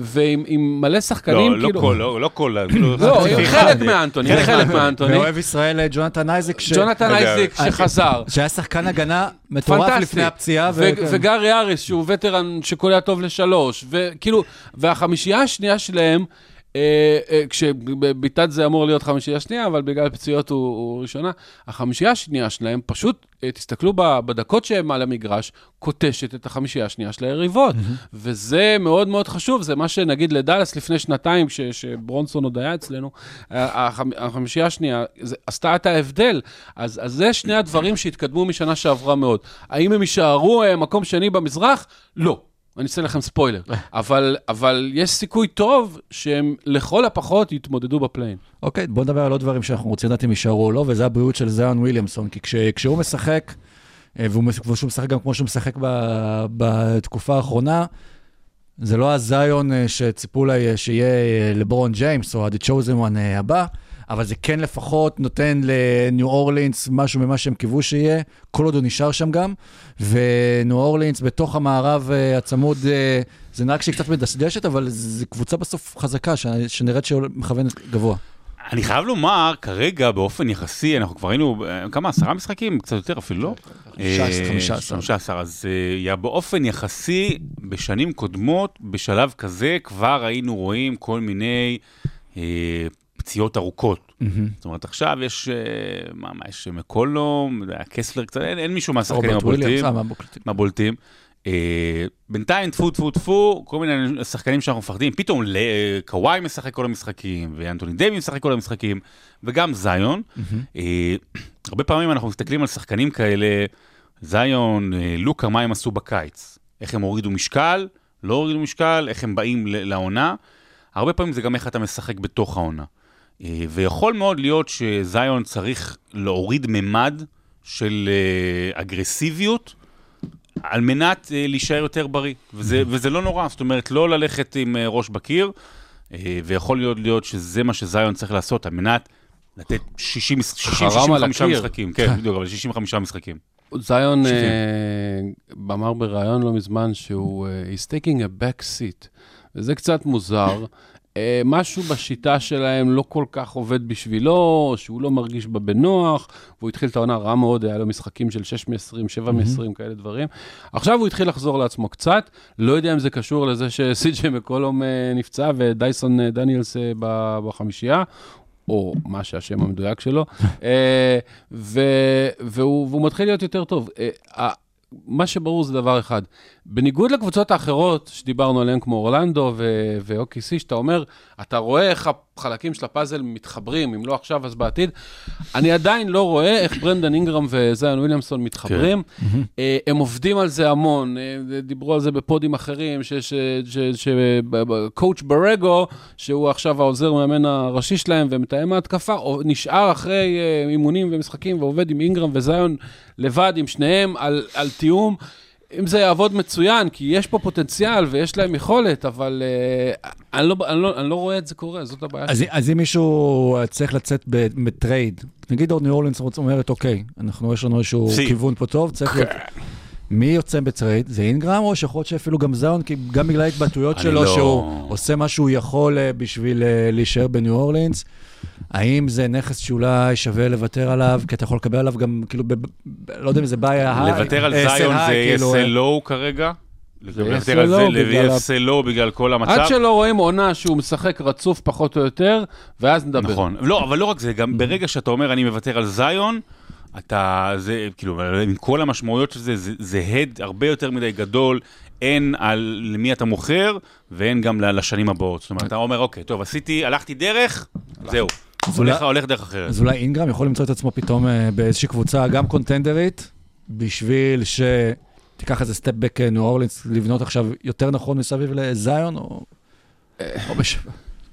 ועם עם מלא שחקנים, לא, לא כאילו... כל, לא לא כל, כאילו, לא, חצי חלק. מאנטוני, חלק חלק מאנטוני. ואוהב ישראל אה, ג'ונתן אייזק, ש- ג'ונתן רגע, אייזיק שחזר. שהיה שחקן הגנה מטורף פנטסטי. לפני הפציעה. ו- וכן. וגארי אריס, שהוא וטרן שקולע טוב לשלוש, וכאילו, והחמישייה השנייה שלהם, אה, אה, כשביתת זה אמור להיות חמישייה שנייה, אבל בגלל פציעות הוא, הוא ראשונה, החמישייה השנייה שלהם, פשוט אה, תסתכלו בדקות שהם על המגרש, קוטשת את החמישייה השנייה של היריבות. וזה מאוד מאוד חשוב, זה מה שנגיד לדאלאס לפני שנתיים, כש- שברונסון עוד היה אצלנו, ה- החמ- החמישייה השנייה זה, עשתה את ההבדל. אז, אז זה שני הדברים שהתקדמו משנה שעברה מאוד. האם הם יישארו מקום שני במזרח? לא. אני אעשה לכם ספוילר. אבל, אבל יש סיכוי טוב שהם לכל הפחות יתמודדו בפליין. אוקיי, בוא נדבר על עוד דברים שאנחנו רוצים לדעת אם יישארו או לא, וזה הבריאות של זיון וויליאמסון, כי כש, כשהוא משחק, אה, והוא משחק גם כמו שהוא משחק ב, בתקופה האחרונה, זה לא הזיון אה, שציפו לה אה, שיהיה לברון ג'יימס או ה-The Chosen One הבא, אבל זה כן לפחות נותן לניו אורלינס משהו ממה שהם קיוו שיהיה, כל עוד הוא נשאר שם גם, וניו אורלינס בתוך המערב אה, הצמוד, אה, זה נראה שהיא קצת מדשדשת, אבל זו קבוצה בסוף חזקה, ש- שנראית שמכוונת גבוה. אני חייב לומר, כרגע באופן יחסי, אנחנו כבר היינו, אה, כמה, עשרה משחקים? קצת יותר אפילו, לא? 15, אה, 15. 15, אז יא, באופן יחסי, בשנים קודמות, בשלב כזה, כבר היינו רואים כל מיני פציעות ארוכות. זאת אומרת, עכשיו יש, אה, מה, מה, יש מקולום, קסלר קצת, אין, אין מישהו מהשחקנים רוברט וויליאמס, הבולטים. אה, מהבולטים. אה, בינתיים, טפו טפו טפו, כל מיני שחקנים שאנחנו מפחדים, פתאום ל- קוואי משחק כל המשחקים, ואנטוני דייוויס משחק כל המשחקים, וגם זיון. אה, הרבה פעמים אנחנו מסתכלים על שחקנים כאלה, זיון, אה, לוקה, מה הם עשו בקיץ? איך הם הורידו משקל, לא הורידו משקל, איך הם באים לעונה. הרבה פעמים זה גם איך אתה משחק בתוך העונה. אה, ויכול מאוד להיות שזיון צריך להוריד ממד של אה, אגרסיביות, על מנת אה, להישאר יותר בריא. וזה, וזה לא נורא, זאת אומרת, לא ללכת עם ראש בקיר, ויכול להיות, להיות שזה מה שזיון צריך לעשות, על מנת לתת 60, 60 חרם על 65 הקיר. משחקים. כן, בדיוק, אבל 65 משחקים. זיון אמר בריאיון לא מזמן שהוא he's taking a back seat, וזה קצת מוזר. אה, משהו בשיטה שלהם לא כל כך עובד בשבילו, שהוא לא מרגיש בה בנוח, והוא התחיל את העונה רע מאוד, היה לו משחקים של 6 מ-20, 7 מ-20, כאלה דברים. עכשיו הוא התחיל לחזור לעצמו קצת, לא יודע אם זה קשור לזה שסי.ג'י מקולום אה, נפצע ודייסון אה, דניאלס בחמישייה. או מה שהשם המדויק שלו, ו- והוא, והוא מתחיל להיות יותר טוב. מה שברור זה דבר אחד, בניגוד לקבוצות האחרות שדיברנו עליהן, כמו אורלנדו ו- ואוקיסי, שאתה אומר, אתה רואה איך חלקים של הפאזל מתחברים, אם לא עכשיו אז בעתיד. אני עדיין לא רואה איך ברנדן אינגרם וזיון וויליאמסון מתחברים. אה, הם עובדים על זה המון, אה, דיברו על זה בפודים אחרים, שקואוצ' ברגו, שהוא עכשיו העוזר מאמן הראשי שלהם ומתאם ההתקפה, נשאר אחרי אה, אימונים ומשחקים ועובד עם אינגרם וזיון לבד, עם שניהם, על, על תיאום. אם זה יעבוד מצוין, כי יש פה פוטנציאל ויש להם יכולת, אבל uh, אני, לא, אני, לא, אני לא רואה את זה קורה, זאת הבעיה אז, שלי. אז אם מישהו צריך לצאת בטרייד, נגיד עוד ניו אורלינס אומרת, אוקיי, אנחנו, יש לנו איזשהו. כיוון פה טוב, צריך להיות... מי יוצא בטרייד? זה אינגרם, או שיכול להיות שאפילו גם זאיון, כי גם בגלל ההתבטאויות שלו, לא- שהוא עושה מה שהוא יכול אה, בשביל אה, להישאר בניו אורלינס, האם זה נכס שאולי שווה לוותר עליו, כי אתה יכול לקבל עליו גם, כאילו, ב, ב, לא יודע אם זה בעיה... לוותר על זאיון זה sell low כרגע? לוותר על זה ל-SLO בגלל כל המצב? עד שלא רואים עונה שהוא משחק רצוף פחות או יותר, ואז נדבר. נכון. לא, אבל לא רק זה, גם ברגע שאתה אומר אני מוותר על זיון, אתה, זה, כאילו, עם כל המשמעויות של זה, זה, זה הד הרבה יותר מדי גדול, הן על למי אתה מוכר, והן גם לשנים הבאות. זאת אומרת, אתה אומר, אוקיי, טוב, עשיתי, הלכתי דרך, זהו. הולך, הולך דרך אחרת. אז אולי אינגרם יכול למצוא את עצמו פתאום אה, באיזושהי קבוצה גם קונטנדרית, בשביל שתיקח איזה סטפ בק ניו אורלינס, לבנות עכשיו יותר נכון מסביב לזיון, או... או בש...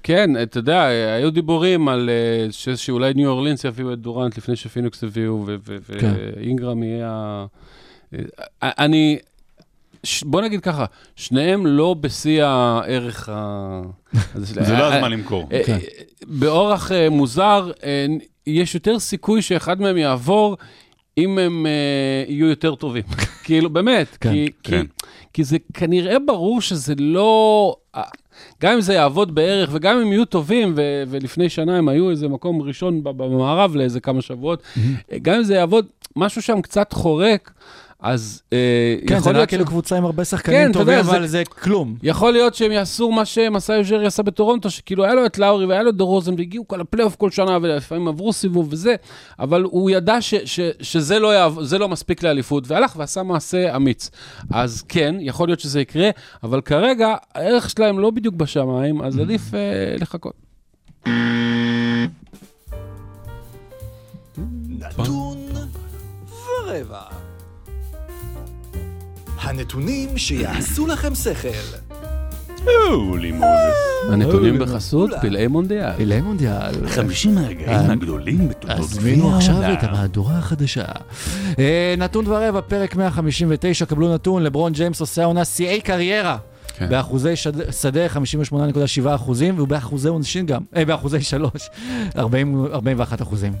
כן, אתה יודע, היו דיבורים על אה, ש- שאולי ניו אורלינס יביאו את דורנט לפני שפיניקס הביאו, כן. ואינגרם יהיה ה... אה, אני... ש- בוא נגיד ככה, שניהם לא בשיא הערך ה... זה לא הזמן למכור. אה, כן. אה, באורח אה, מוזר, אה, יש יותר סיכוי שאחד מהם יעבור אם הם אה, יהיו יותר טובים. כאילו, באמת, כן, כן. כי זה כנראה ברור שזה לא... גם אם זה יעבוד בערך, וגם אם יהיו טובים, ו- ולפני שנה הם היו איזה מקום ראשון במערב לאיזה כמה שבועות, אה, גם אם זה יעבוד, משהו שם קצת חורק, אז אה, כן, זה יכול נראה להיות... כאילו ש- קבוצה עם הרבה כן, שחקנים אתה טובים, יודע, אבל זה- זה כלום. יכול להיות שהם יעשו מה שמסאי אוג'רי עשה בטורונטו, שכאילו היה לו את לאורי והיה לו את דה רוזן, והגיעו כל הפלייאוף כל שנה, ולפעמים עברו סיבוב וזה, אבל הוא ידע ש, ש, שזה לא, יעב, זה לא מספיק לאליפות, והלך ועשה מעשה אמיץ. אז כן, יכול להיות שזה יקרה, אבל כרגע הערך שלהם לא בדיוק בשמיים, אז עדיף אה, לחכות. נתון ורבע. הנתונים שיעשו לכם שכל. הולי מוזס. הנתונים בחסות פלאי מונדיאל. פילי מונדיאל. 50 הרגעים הגדולים בתולדות הזמינו עכשיו את המהדורה החדשה. אה, נתון ורבע, פרק 159, קבלו נתון, לברון ג'יימס עושה העונה שיאי קריירה. כן. באחוזי שד- שדה 58.7 אחוזים, ובאחוזי עונשין גם, אה, באחוזי שלוש, 40 41 אחוזים.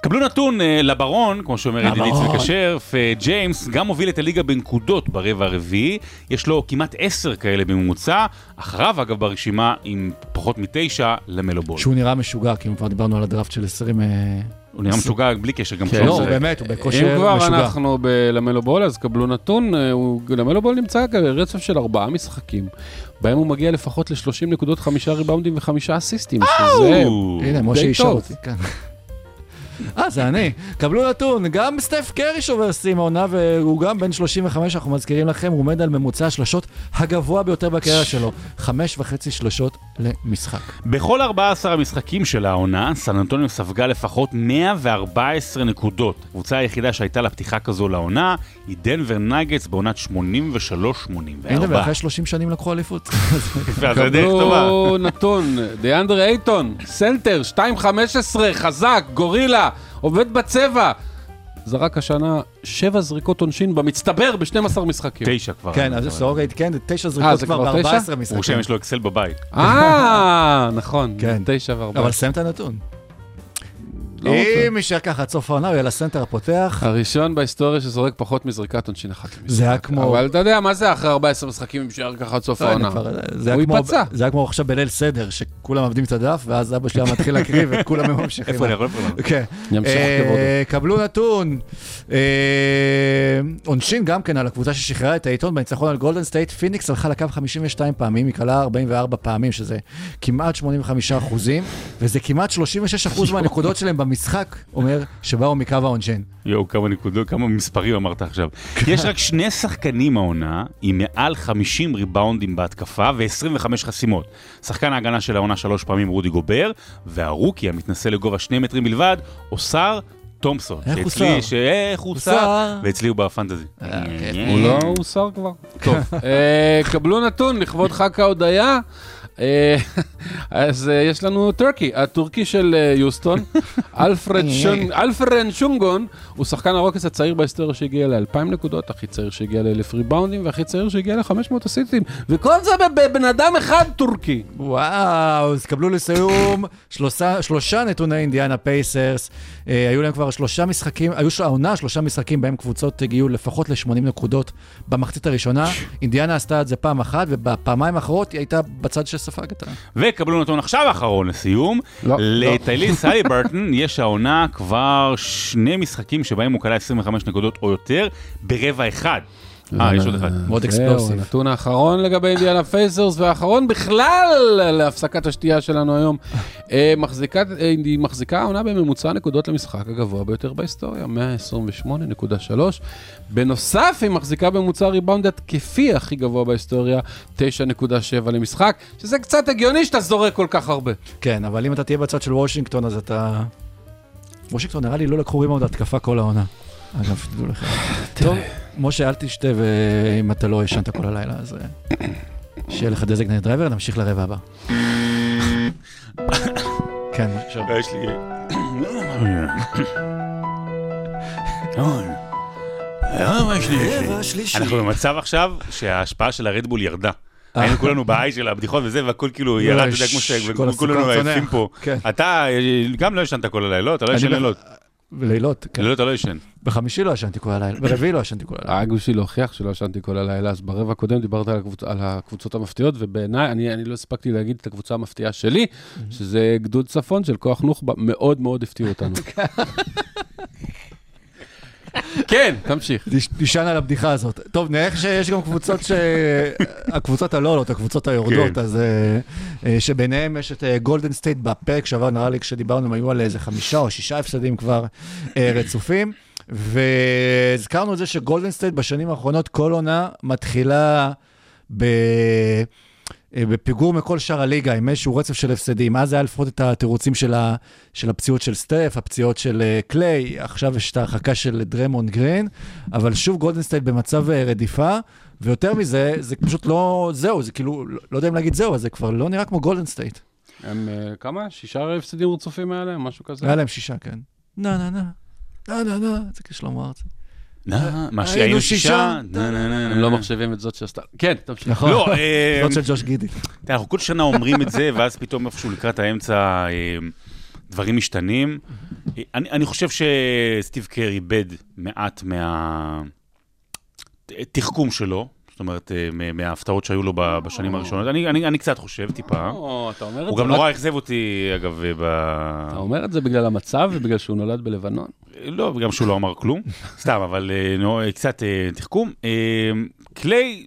קבלו נתון אה, לברון, כמו שאומר ידידי. צביקה שרף, אה, ג'יימס גם מוביל את הליגה בנקודות ברבע הרביעי, יש לו כמעט עשר כאלה בממוצע, אחריו אגב ברשימה עם פחות מתשע למלו בול. שהוא נראה משוגע, כי אם כבר דיברנו על הדראפט של 20... אה, הוא נראה משוגע בלי קשר גם כן. לא, הוא. באמת, הוא אם בכושר כבר משוגע. אנחנו בלמלו בול, אז קבלו נתון, למלו בול נמצא ברצף של ארבעה משחקים, בהם הוא מגיע לפחות ל-30 נקודות, חמישה ריבאונדים וחמישה אסיסטים, שזה... או, הנה, משה די אישר טוב. אותי, כן. אה, זה אני. קבלו נתון, גם סטף קרי שובר שיאים העונה, והוא גם בן 35, אנחנו מזכירים לכם, הוא עומד על ממוצע השלשות הגבוה ביותר בקריירה שלו. חמש וחצי שלשות למשחק. בכל 14 המשחקים של העונה, סן ספגה לפחות 114 נקודות. הקבוצה היחידה שהייתה לה פתיחה כזו לעונה היא דנבר נייגטס בעונת 83-84. הנה, ואחרי 30 שנים לקחו אליפות. קבלו נתון, דיאנדרה אייטון, סנטר, 2.15, חזק, גורילה, עובד בצבע. זרק השנה שבע זריקות עונשין במצטבר ב-12 משחקים. תשע כבר. כן, אז סורוקה עדכן, תשע אה, זריקות זה כבר כבר תשע? ב-14 הוא משחקים. שם, יש לו אקסל בבית. אה, נכון, כן. תשע וארבע. אבל סיים את הנתון. לא רוצה. אם יישאר ככה עד סוף העונה, הוא יהיה לסנטר הפותח. הראשון בהיסטוריה שזורק פחות מזריקת עונשין אחת למשחק. זה היה כמו... אבל אתה יודע, מה זה אחרי 14 משחקים אם יישאר ככה עד סוף לא, העונה? הוא ייפצע. זה היה כמו עכשיו בליל סדר, שכולם עובדים את הדף, ואז אבא שלי מתחיל להקריא, וכולם ממשיכים. איפה אני יכול? כן. אה. קבלו נתון. אה, עונשין גם כן על הקבוצה ששחררה את אייטון בניצחון על גולדן סטייט. פיניקס הלכה לקו 52 פעמים, היא קלעה 44 פעמים, שזה כמעט 85 אחוזים, וזה כמעט 36 אחוז מהנקודות שלהם המשחק אומר שבאו מקו העונשין. יואו, כמה נקודות, כמה מספרים אמרת עכשיו. יש רק שני שחקנים העונה עם מעל 50 ריבאונדים בהתקפה ו-25 חסימות. שחקן ההגנה של העונה שלוש פעמים רודי גובר, והרוקי המתנשא לגובה שני מטרים בלבד, אוסר תומפסון. איך הוא שאצלי- שר? שאיך הוא שר. שר? ואצלי הוא בפנטזי. הוא לא הוסר כבר. טוב, אה, קבלו נתון לכבוד חג ההודיה. אה, אז אה, יש לנו טורקי, הטורקי של אה, יוסטון, אלפרן שנגון, הוא שחקן הרוקס הצעיר בהיסטוריה שהגיע ל-2,000 נקודות, הכי צעיר שהגיע ל-1,000 ריבאונדים והכי צעיר שהגיע ל-500 אסיסטים, וכל זה בבן אדם אחד טורקי. וואו, אז קבלו לסיום שלושה, נתוני אינדיאנה פייסרס. היו להם כבר שלושה משחקים, היו של העונה שלושה משחקים בהם קבוצות הגיעו לפחות ל-80 נקודות במחצית הראשונה. אינדיאנה עשתה את זה פעם אחת, ובפעמיים האחרות היא הייתה בצד שספג אותה. וקבלו נתון עכשיו אחרון לסיום. לא, לטייריס הליברטון יש העונה כבר שני משחקים שבהם הוא קלע 25 נקודות או יותר ברבע אחד. אה, יש עוד אחד. מאוד explosive. הנתון האחרון לגבי אינדיאנה פייסרס, והאחרון בכלל להפסקת השתייה שלנו היום. אה, מחזיקה, אה, היא מחזיקה העונה בממוצע נקודות למשחק הגבוה ביותר בהיסטוריה, 128.3. בנוסף, היא מחזיקה בממוצע ריבאונד התקפי הכי גבוה בהיסטוריה, 9.7 למשחק, שזה קצת הגיוני שאתה זורק כל כך הרבה. כן, אבל אם אתה תהיה בצד של וושינגטון, אז אתה... וושינגטון נראה לי לא לקחו ריבאונד התקפה כל העונה. אגב, תדעו לך. טוב, משה, אל תשתה אם אתה לא ישנת כל הלילה, אז אה, שיהיה לך designated driver, נמשיך לרבע הבא. כן, עכשיו. יש לי... שלישי. אנחנו במצב עכשיו שההשפעה של הרדבול ירדה. היינו כולנו בהיי של הבדיחות וזה, והכל כאילו ירד, אתה יודע, כמו שכולנו. עייפים פה. כן. אתה אה, גם לא ישנת כל הלילה, לא? אתה לא ישן ב- לילות. בלילות, כן. לילות אתה לא ישן. בחמישי לא ישנתי כל הלילה, ברביעי לא ישנתי כל הלילה. היה בשביל להוכיח שלא ישנתי כל הלילה, אז ברבע הקודם דיברת על, הקבוצ... על הקבוצות המפתיעות, ובעיניי, אני, אני לא הספקתי להגיד את הקבוצה המפתיעה שלי, שזה גדוד צפון של כוח נוח'בה, מאוד מאוד הפתיעו אותנו. כן, תמשיך. תישן על הבדיחה הזאת. טוב, נראה שיש גם קבוצות ש... הקבוצות הלא עולות, הקבוצות היורדות, כן. אז אה, אה, שביניהם יש את גולדן סטייט בפרק שעבר, נראה לי כשדיברנו, הם היו על איזה חמישה או שישה הפסדים כבר אה, רצופים. והזכרנו את זה שגולדן סטייט בשנים האחרונות, כל עונה מתחילה ב... אה, בפיגור מכל שאר הליגה, עם איזשהו רצף של הפסדים. אז היה לפחות את התירוצים של, ה, של הפציעות של סטף, הפציעות של אה, קליי, עכשיו יש את ההרחקה של דרמונד גרין, אבל שוב גולדנסטייט במצב אה, רדיפה, ויותר מזה, זה פשוט לא, זהו, זה כאילו, לא, לא יודע אם להגיד זהו, אבל זה כבר לא נראה כמו גולדנסטייט. הם אה, כמה? שישה הפסדים רצופים היה להם? משהו כזה? היה להם שישה, כן. נה נה נה, נה נה נה, זה כשלמה ארצי. נא, מה היינו שהיינו שישה. הם. לא מחשבים את זאת שעשתה... כן, תמשיך. נכון. לא, אה, זאת של ג'וש גידי. אנחנו כל שנה אומרים את זה, ואז פתאום איפשהו לקראת האמצע אה, דברים משתנים. אה, אני חושב שסטיב קר איבד מעט מהתחכום שלו, זאת אומרת, אה, מה- מההפתעות שהיו לו בשנים הראשונות. אני, אני, אני קצת חושב, טיפה. הוא גם נורא אכזב אותי, אגב, אה, ב... אתה אומר את זה בגלל המצב ובגלל שהוא נולד בלבנון? לא, וגם שהוא לא אמר כלום, סתם, אבל אה, קצת אה, תחכום. אה, קליי,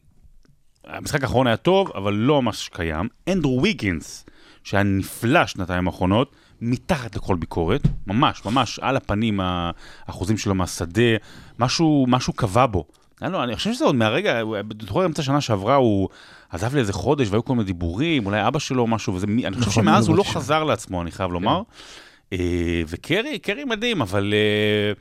המשחק האחרון היה טוב, אבל לא ממש קיים. אנדרו ויגינס, שהיה נפלא שנתיים האחרונות, מתחת לכל ביקורת, ממש, ממש, על הפנים, האחוזים שלו מהשדה, משהו, משהו קבע בו. אני, לא, אני חושב שזה עוד מהרגע, בתור אמצע שנה שעברה הוא עזב לאיזה חודש והיו כל מיני דיבורים, אולי אבא שלו או משהו, וזה, אני חושב נכון, שמאז הוא לא. חזר לעצמו, אני חייב לומר. אה, וקרי, קרי מדהים, אבל אה,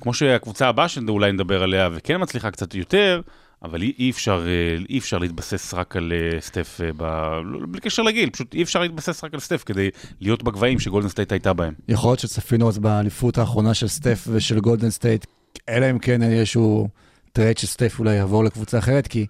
כמו שהקבוצה הבאה שאולי נדבר עליה, וכן מצליחה קצת יותר, אבל אי, אפשר, אה, אי אפשר להתבסס רק על אה, סטף, אה, ב... לא, בלי קשר לגיל, פשוט אי אפשר להתבסס רק על סטף כדי להיות בגבהים שגולדן סטייט הייתה בהם. יכול להיות שצפינו אז באליפות האחרונה של סטף ושל גולדן סטייט, אלא אם כן איזשהו טרייד שסטף אולי יעבור לקבוצה אחרת, כי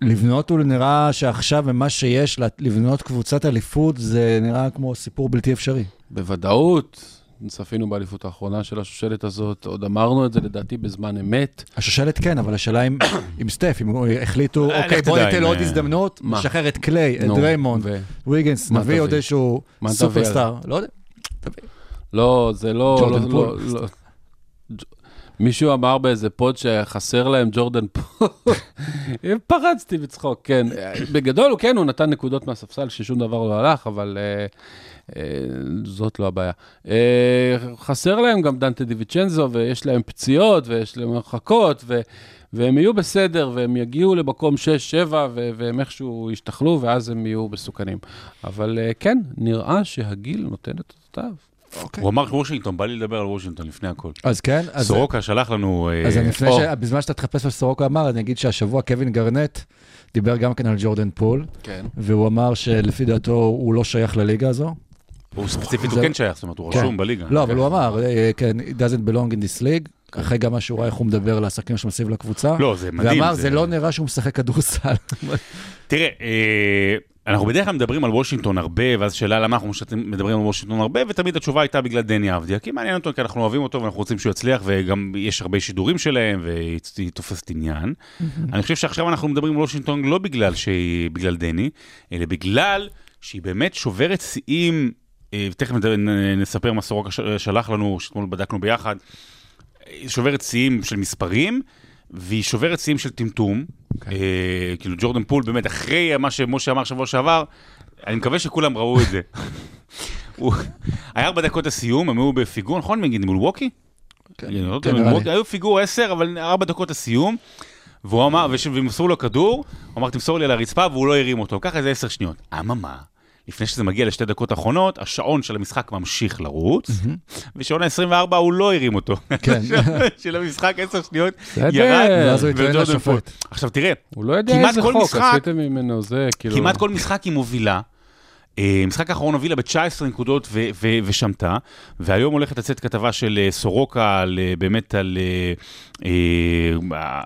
לבנות הוא נראה שעכשיו ממה שיש, לבנות קבוצת אליפות זה נראה כמו סיפור בלתי אפשרי. בוודאות. צפינו באליפות האחרונה של השושלת הזאת, עוד אמרנו את זה לדעתי בזמן אמת. השושלת כן, אבל השאלה אם, עם סטף, אם החליטו, אה, אוקיי, בוא ניתן לו עוד הזדמנות? נשחרר את קליי, את נו, דריימונד, ו- ויגנס, מה נביא עוד? איזשהו? סופרסטאר, לא יודע. לא, זה לא... מישהו אמר באיזה pod שחסר להם ג'ורדן פול, פרצתי בצחוק, כן. בגדול, הוא כן, הוא נתן נקודות מהספסל ששום דבר לא הלך, אבל אה, אה, זאת לא הבעיה. אה, חסר להם גם דונטה דיווינצ'נזו, ויש להם פציעות, ויש להם הרחקות, ו... והם יהיו בסדר, והם יגיעו למקום 6-7, ו- והם איכשהו ישתחלו, ואז הם יהיו מסוכנים. אבל כן, נראה שהגיל נותן את אותותיו. אוקיי. הוא אמר וושינגטון, בא לי לדבר על וושינגטון לפני הכל. אז כן, אז... סורוקה שלח לנו... אה, אז אני לפני ש... בזמן שאתה תחפש מה שסורוקה אמר, אני אגיד שהשבוע קווין גארנט דיבר גם כן על ג'ורדן פול, כן. והוא אמר שלפי דעתו הוא לא שייך לליגה הזו. הוא ספציפית, זה- הוא כן שייך, זאת אומרת, הוא כן. רשום בליגה. לא, אבל כן. הוא אמר, אה, כן, it doesn't belong in this league, אחרי גם מה שהוא ראה איך הוא מדבר על העסקים שמסביב לקבוצה. לא, זה מדהים. ואמר, זה לא נראה שהוא משחק כדורסל. תראה, אה, אנחנו בדרך כלל מדברים על וושינגטון הרבה, ואז שאלה למה אנחנו מדברים על וושינגטון הרבה, ותמיד התשובה הייתה בגלל דני אבדיה, כי מעניין אותו, כי אנחנו אוהבים אותו ואנחנו רוצים שהוא יצליח, וגם יש הרבה שידורים שלהם, והיא תופסת עניין. אני חושב שעכשיו אנחנו מדברים על וושינגטון לא בגלל שהיא, בגלל דני, אלא בגלל שהיא באמת שוברת שיאים, אה, תכף נספר מה סורוקה שלח לנו, שאתמול בדקנו ביחד, שוברת שיאים של מספרים, והיא שוברת שיאים של טמטום. אוקיי. אה, כאילו ג'ורדן פול, באמת, אחרי מה שמשה אמר שבוע שעבר, אני מקווה שכולם ראו את זה. הוא היה ארבע דקות הסיום, הם היו בפיגור, נכון? נגיד מול ווקי? אני לא כן, נראה לי. היו פיגור עשר, אבל ארבע דקות הסיום. והוא אמר, ומסרו לו כדור, הוא אמר, תמסור לי על הרצפה, והוא לא הרים אותו. ככה איזה עשר שניות. אממה, לפני שזה מגיע לשתי דקות האחרונות, השעון של המשחק ממשיך לרוץ, ושעון ה-24 הוא לא הרים אותו. כן. של המשחק עשר שניות. ירד, ואז הוא פול. לשופט. עכשיו תראה, הוא לא יודע איזה חוק עשיתם ממנו, זה כאילו... כמעט כל משחק היא מובילה. אה, משחק האחרון הובילה ב-19 נקודות ו- ו- ושמטה, והיום הולכת לצאת כתבה של אה, סורוקה על, אה, באמת על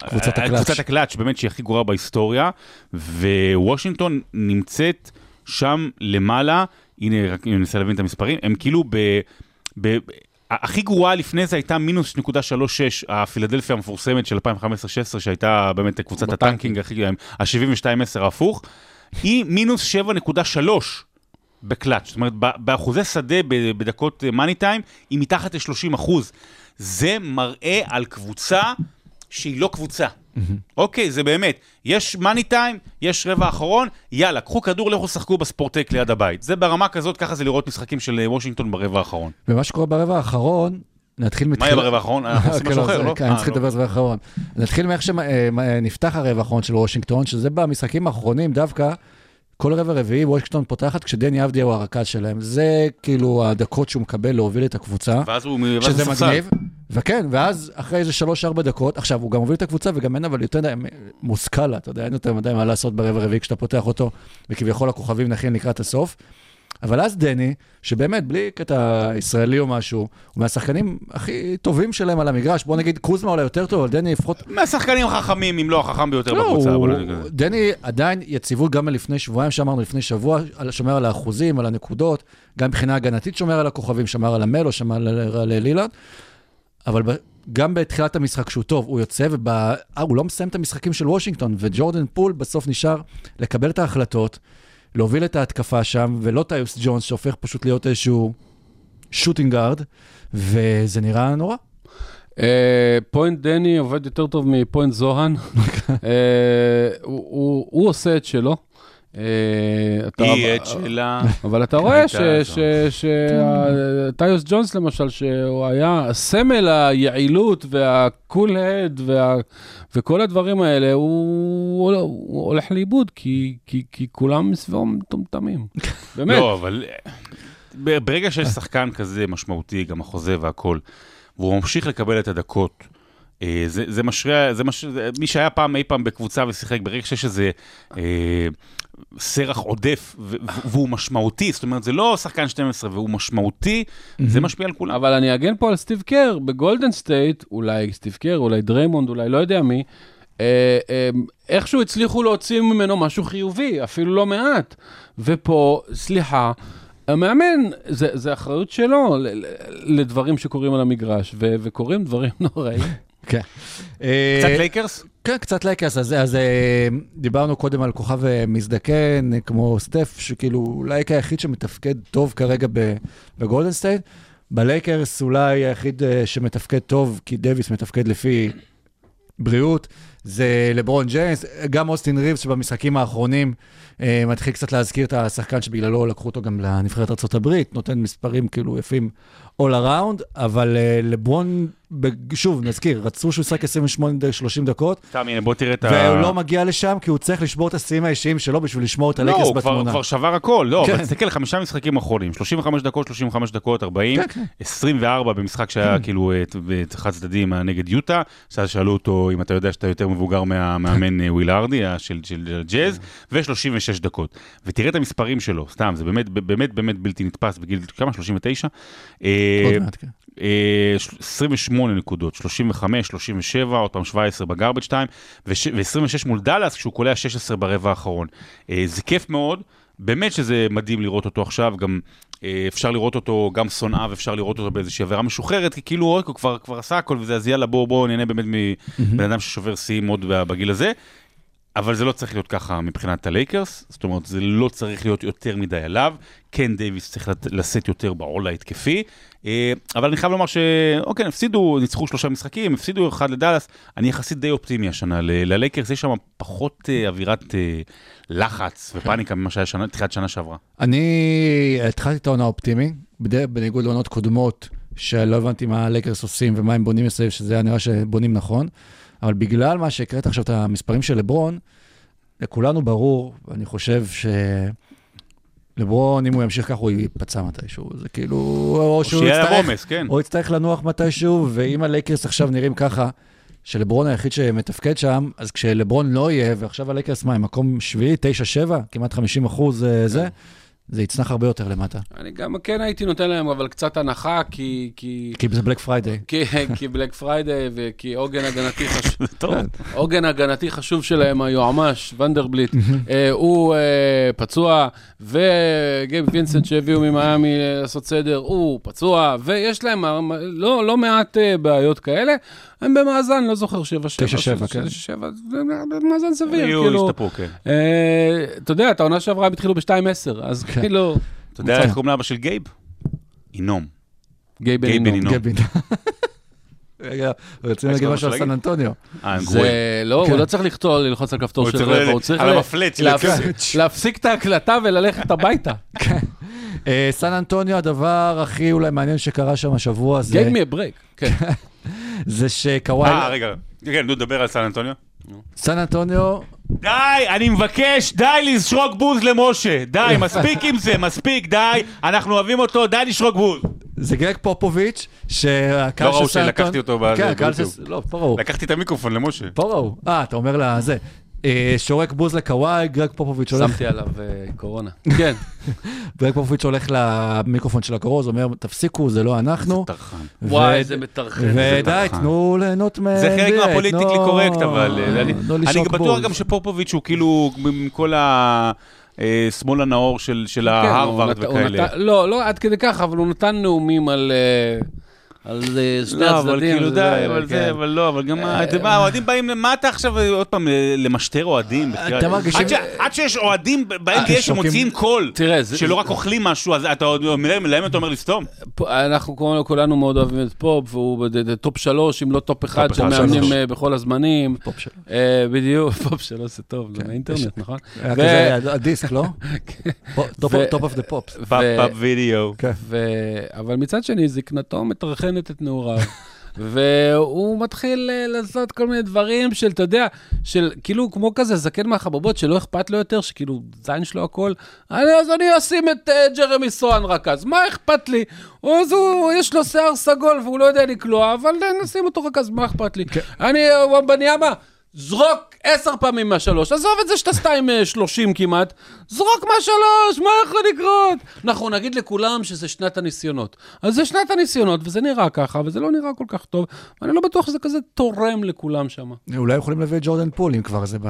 קבוצת על הקלאץ'. קבוצת הקלאץ', באמת שהיא הכי גרועה בהיסטוריה, ווושינגטון נמצאת שם למעלה, הנה רק אני מנסה להבין את המספרים, הם כאילו ב... ב הכי גרועה לפני זה הייתה מינוס נקודה שלוש שש, הפילדלפיה המפורסמת של 2015-2016, שהייתה באמת קבוצת. ה-tanking הכי, ה-72-10 ההפוך, היא מינוס 7.3 ב-clutch, זאת אומרת, באחוזי שדה בדקות מאני טיים, היא מתחת ל-30 אחוז. זה מראה על קבוצה שהיא לא קבוצה. אוקיי, זה באמת, יש מאני טיים, יש רבע אחרון, יאללה, קחו כדור, לכו שחקו בספורטק ליד הבית. זה ברמה כזאת, ככה זה לראות משחקים של אה, וושינגטון ברבע האחרון. ומה שקורה ברבע האחרון, נתחיל מה מתחיל... יהיה ברבע האחרון? אנחנו עושים כן, משהו לא, אחר, לא? כן, אה, אני צריך לא. לדבר על זה האחרון. נתחיל מאיך שנפתח הרבע האחרון של וושינגטון, שזה במשחקים האחרונים דווקא, כל רבע רביעי וושינגטון פותחת כשדני אבדיה הוא הרכז שלהם. זה כאילו הדקות שהוא מקבל להוביל את הקבוצה. ואז הוא ואז שזה. מגניב, וכן, ואז אחרי איזה שלוש-ארבע דקות, עכשיו, הוא גם מוביל את הקבוצה וגם אין אבל יותר מושכלה, אתה יודע, אין יותר מדי מה לעשות ברבע רביעי כשאתה פותח אותו, וכביכול הכוכבים נכין לקראת הסוף. אבל אז דני, שבאמת, בלי קטע ישראלי או משהו, הוא מהשחקנים הכי טובים שלהם על המגרש, בוא נגיד, קוזמה אולי יותר טוב, אבל דני לפחות... מהשחקנים החכמים, אם לא החכם ביותר לא, בקבוצה. הוא-. דני עדיין יציבות גם לפני שבועיים, שאמרנו לפני שבוע, שומר על האחוזים, על הנקודות, גם מבחינה הגנתית שומר על הכוכבים, שמר על לאמלו, שמר על, על לילארד, אבל גם בתחילת המשחק שהוא טוב, הוא יוצא, והוא לא מסיים את המשחקים של וושינגטון, וג'ורדן פול בסוף נשאר לקבל את ההחלטות, להוביל את ההתקפה שם, ולא טיוס ג'ונס שהופך פשוט להיות איזשהו shooting guard, וזה נראה נורא. אה, point דני עובד יותר טוב מ-point זוהן. אה, הוא- הוא הוא עושה את שלו. אה, היא את שלה. אבל אתה רואה. שטיוס ג'ונס למשל, שהוא היה סמל היעילות והקול-הד וכל הדברים האלה, הוא הולך לאיבוד, כי- כולם מסביבו מטומטמים. באמת. לא, אבל ברגע שיש שחקן כזה משמעותי, גם החוזה והכל, והוא ממשיך לקבל את הדקות, זה, זה משרה, זה מש... מי שהיה פעם אי פעם בקבוצה ושיחק, ברגע שיש איזה אה, סרח עודף ו- והוא משמעותי, זאת אומרת, זה לא שחקן 12 והוא משמעותי, זה משפיע על כולם. אבל אני אגן פה על סטיב קר, בגולדן סטייט, אולי סטיב קר, אולי דריימונד, אולי לא יודע מי, אה, אה, איכשהו הצליחו להוציא ממנו משהו חיובי, אפילו לא מעט. ופה, סליחה, המאמן, זה, זה אחריות שלו לדברים שקורים על המגרש, ו- וקורים דברים נוראים. כן. קצת לייקרס? כן, קצת לייקרס, אז, אז אה, דיברנו קודם על כוכב אה, מזדקן, אה, כמו סטף, שכאילו אולי היחיד שמתפקד טוב כרגע בגולדן סטייט. בלייקרס אולי היחיד אה, שמתפקד טוב, כי דוויס מתפקד לפי בריאות, זה לברון ג'יינס, גם אוסטין ריבס שבמשחקים האחרונים אה, מתחיל קצת להזכיר את השחקן שבגללו לקחו אותו גם לנבחרת ארה"ב, נותן מספרים כאילו יפים all around, אבל אה, לברון, שוב, נזכיר, רצו שהוא ישחק 28-30 דקות, סתם, הנה, בוא תראה את ה... והוא לא מגיע לשם כי הוא צריך לשבור את השיאים האישיים שלו בשביל לשמור את לא, הלייקרס הוא כבר, בתמונה. שבר הכל, לא, כן. אבל תסתכל, חמישה משחקים אחרונים, 35 דקות, 35 דקות, 40, כן, כן. 24 במשחק שהיה כאילו אה, ת- חד צדדי נגד יוטה, שאז שאלו אותו אם אתה יודע שאתה יותר מבוגר מהמאמן אה, וויל ארדי אה, של ג'אז, ו-36 דקות. ותראה את המספרים שלו, סתם, זה באמת באמת באמת בלתי נתפס בגיל, כמה? 39? אה, עוד מעט, כן. אה, ש- 28 נקודות, 35, 37, עוד פעם 17 בגרבג' 2, ו-26 מול דאלאס כשהוא קולע 16 ברבע האחרון. אה, זה כיף מאוד, באמת שזה מדהים לראות אותו עכשיו, גם אה, אפשר לראות אותו, גם שונאיו, אפשר לראות אותו באיזושהי עבירה משוחררת, כי כאילו הוא כבר, כבר עשה הכל וזה, אז יאללה בואו בואו נהנה באמת מבן אדם ששובר שיאים עוד בגיל הזה. אבל זה לא צריך להיות ככה מבחינת הלייקרס, זאת אומרת, זה לא צריך להיות יותר מדי עליו. כן, דייוויס צריך לשאת יותר בעול ההתקפי, אה, אבל אני חייב לומר שאוקיי, הפסידו, ניצחו שלושה משחקים, הפסידו אחד לדאלאס, אני יחסית די אופטימי השנה ללייקרס, יש שם פחות אה, אווירת אה, לחץ ופאניקה ממה שהיה תחילת שנה שעברה. אני התחלתי את העונה אופטימי, בד- בניגוד לעונות קודמות, שלא הבנתי מה הלייקרס עושים ומה הם בונים מסביב, שזה היה נראה שבונים נכון, אבל בגלל מה שהקראת עכשיו את המספרים של לברון, לכולנו ברור, אני חושב ש... לברון, אם הוא ימשיך ככה, הוא ייפצע מתישהו. זה כאילו, או או שהוא שיהיה יצטרך, עומס, כן. או יצטרך לנוח מתישהו, ואם הלייקרס עכשיו נראים ככה, שלברון היחיד שמתפקד שם, אז כשלברון לא יהיה, ועכשיו הלייקרס, מה, הם מקום שביעי, תשע, שבע, כמעט 50 אחוז אה, זה, זה יצנח הרבה יותר למטה. אני גם כן הייתי נותן להם אבל קצת הנחה, כי... כי... כי זה בלק פריידיי. כי, כי בלק פריידיי וכי עוגן הגנתי חשוב, טוב. עוגן הגנתי חשוב שלהם, היועמ"ש, ונדרבליט, אה, הוא אה, פצוע, וגייב וינסנט שהביאו ממיאמי אה, לעשות סדר, הוא פצוע, ויש להם לא, לא מעט אה, בעיות כאלה. הם במאזן, לא זוכר, 7-7. תשע, שבע, כן. 7-7, זה מאזן סביר, כאילו. ישתפרו, כן. אה, אתה יודע, את העונה שעברה הם התחילו ב-2-10, אז כן. כאילו... אתה יודע איך קוראים לאבא של גייב? אינום. גיא בן. גבין. רגע, רוצים יש להגיד משהו על סן אנטוניו. אה. זה לא, כן. הוא לא צריך לכתוב, ללחוץ על כפתור הוא של צריך רבע, הוא צריך להפסיק- את ההקלטה וללכת הביתה. אה, סן אנטוניו, הדבר הכי אולי מעניין שקרה שם השבוע זה- me a break. כן. זה שקוואי, אה, רגע. כן, נו, דבר על סן אנטוניו. סן אנטוניו, די, אני מבקש, די לזרוק בוז למשה. די, מספיק עם זה, מספיק, די. אנחנו אוהבים אותו, די לשרוק בוז. זה גרג פופוביץ', שהקהל לא ראו של סן שלקחתי אנטוניו... אותו בזה, כן, הקהל של... ביוטיוב. לא, פה ראו. לקחתי את המיקרופון למשה. פה ראו. אה, אתה אומר לזה. אה, שורק בוז לקוואי, גרג פופוביץ' הולך שמתי עליו אה, קורונה. כן. גרג פופוביץ' הולך למיקרופון של הכרוז, אומר, תפסיקו, זה לא אנחנו. טרחן. וואי, איזה מטרחן. ודי. תנו ליהנות מ... זה חלק מהפוליטיקלי קורקט, אבל אה, אני- לשרוק בטוח. גם שפופוביץ' הוא כאילו, עם כל השמאל הנאור של של כן, ההרווארד וכאלה. נתן- לא, לא עד כדי כך, אבל הוא נתן נאומים על... על אה, שני לא, אבל הצדדים. כאילו די, אבל כן. זה, אבל לא, אבל גם, האוהדים באים, מה אתה עכשיו עוד פעם אה, למשטר אוהדים? עד שיש אוהדים ב-NBA שורקים- שמוציאים קול, שלא רק אוכלים משהו, אז אתה עוד, להם להם אתה אומר לסתום? אנחנו כולנו, כולנו מאוד אוהבים את פופ, והוא בטופ שלוש, אם לא טופ אחד, אחד, של מאמנים שלוש. אה, בכל הזמנים. פופ שלו. אה, בדיוק, פופ שלוש זה טוב, זה מהאינטרנט, נכון? היה ו- כזה הדיסק, לא? ו- Top of the Pops. פאפ פאפ וידאו. אבל מצד שני, זקנתו מטרחנת את נעוריו. והוא מתחיל אה, לעשות כל מיני דברים של, אתה יודע, של כאילו כמו כזה זקן מהחבובות שלא אכפת לו יותר, שכאילו זין שלו הכל. אני, אז אני אשים את uh, ג'רמי סוהאן רכז, מה אכפת לי? אז הוא, יש לו שיער סגול והוא לא יודע לקלוע, אבל אה, נשים אותו רכז, מה אכפת לי? אני, וומבניאמה, זרוק עשר פעמים מהשלוש, עזוב את זה שאתה סתם אה, שלושים כמעט, זרוק מהשלוש, מה יכול לקרות? אנחנו נגיד לכולם שזה שנת הניסיונות. אז זה שנת הניסיונות, וזה נראה ככה, וזה לא נראה כל כך טוב, ואני לא בטוח שזה כזה תורם לכולם שם. אולי יכולים להביא את ג'ורדן פול, אם כבר זה ב...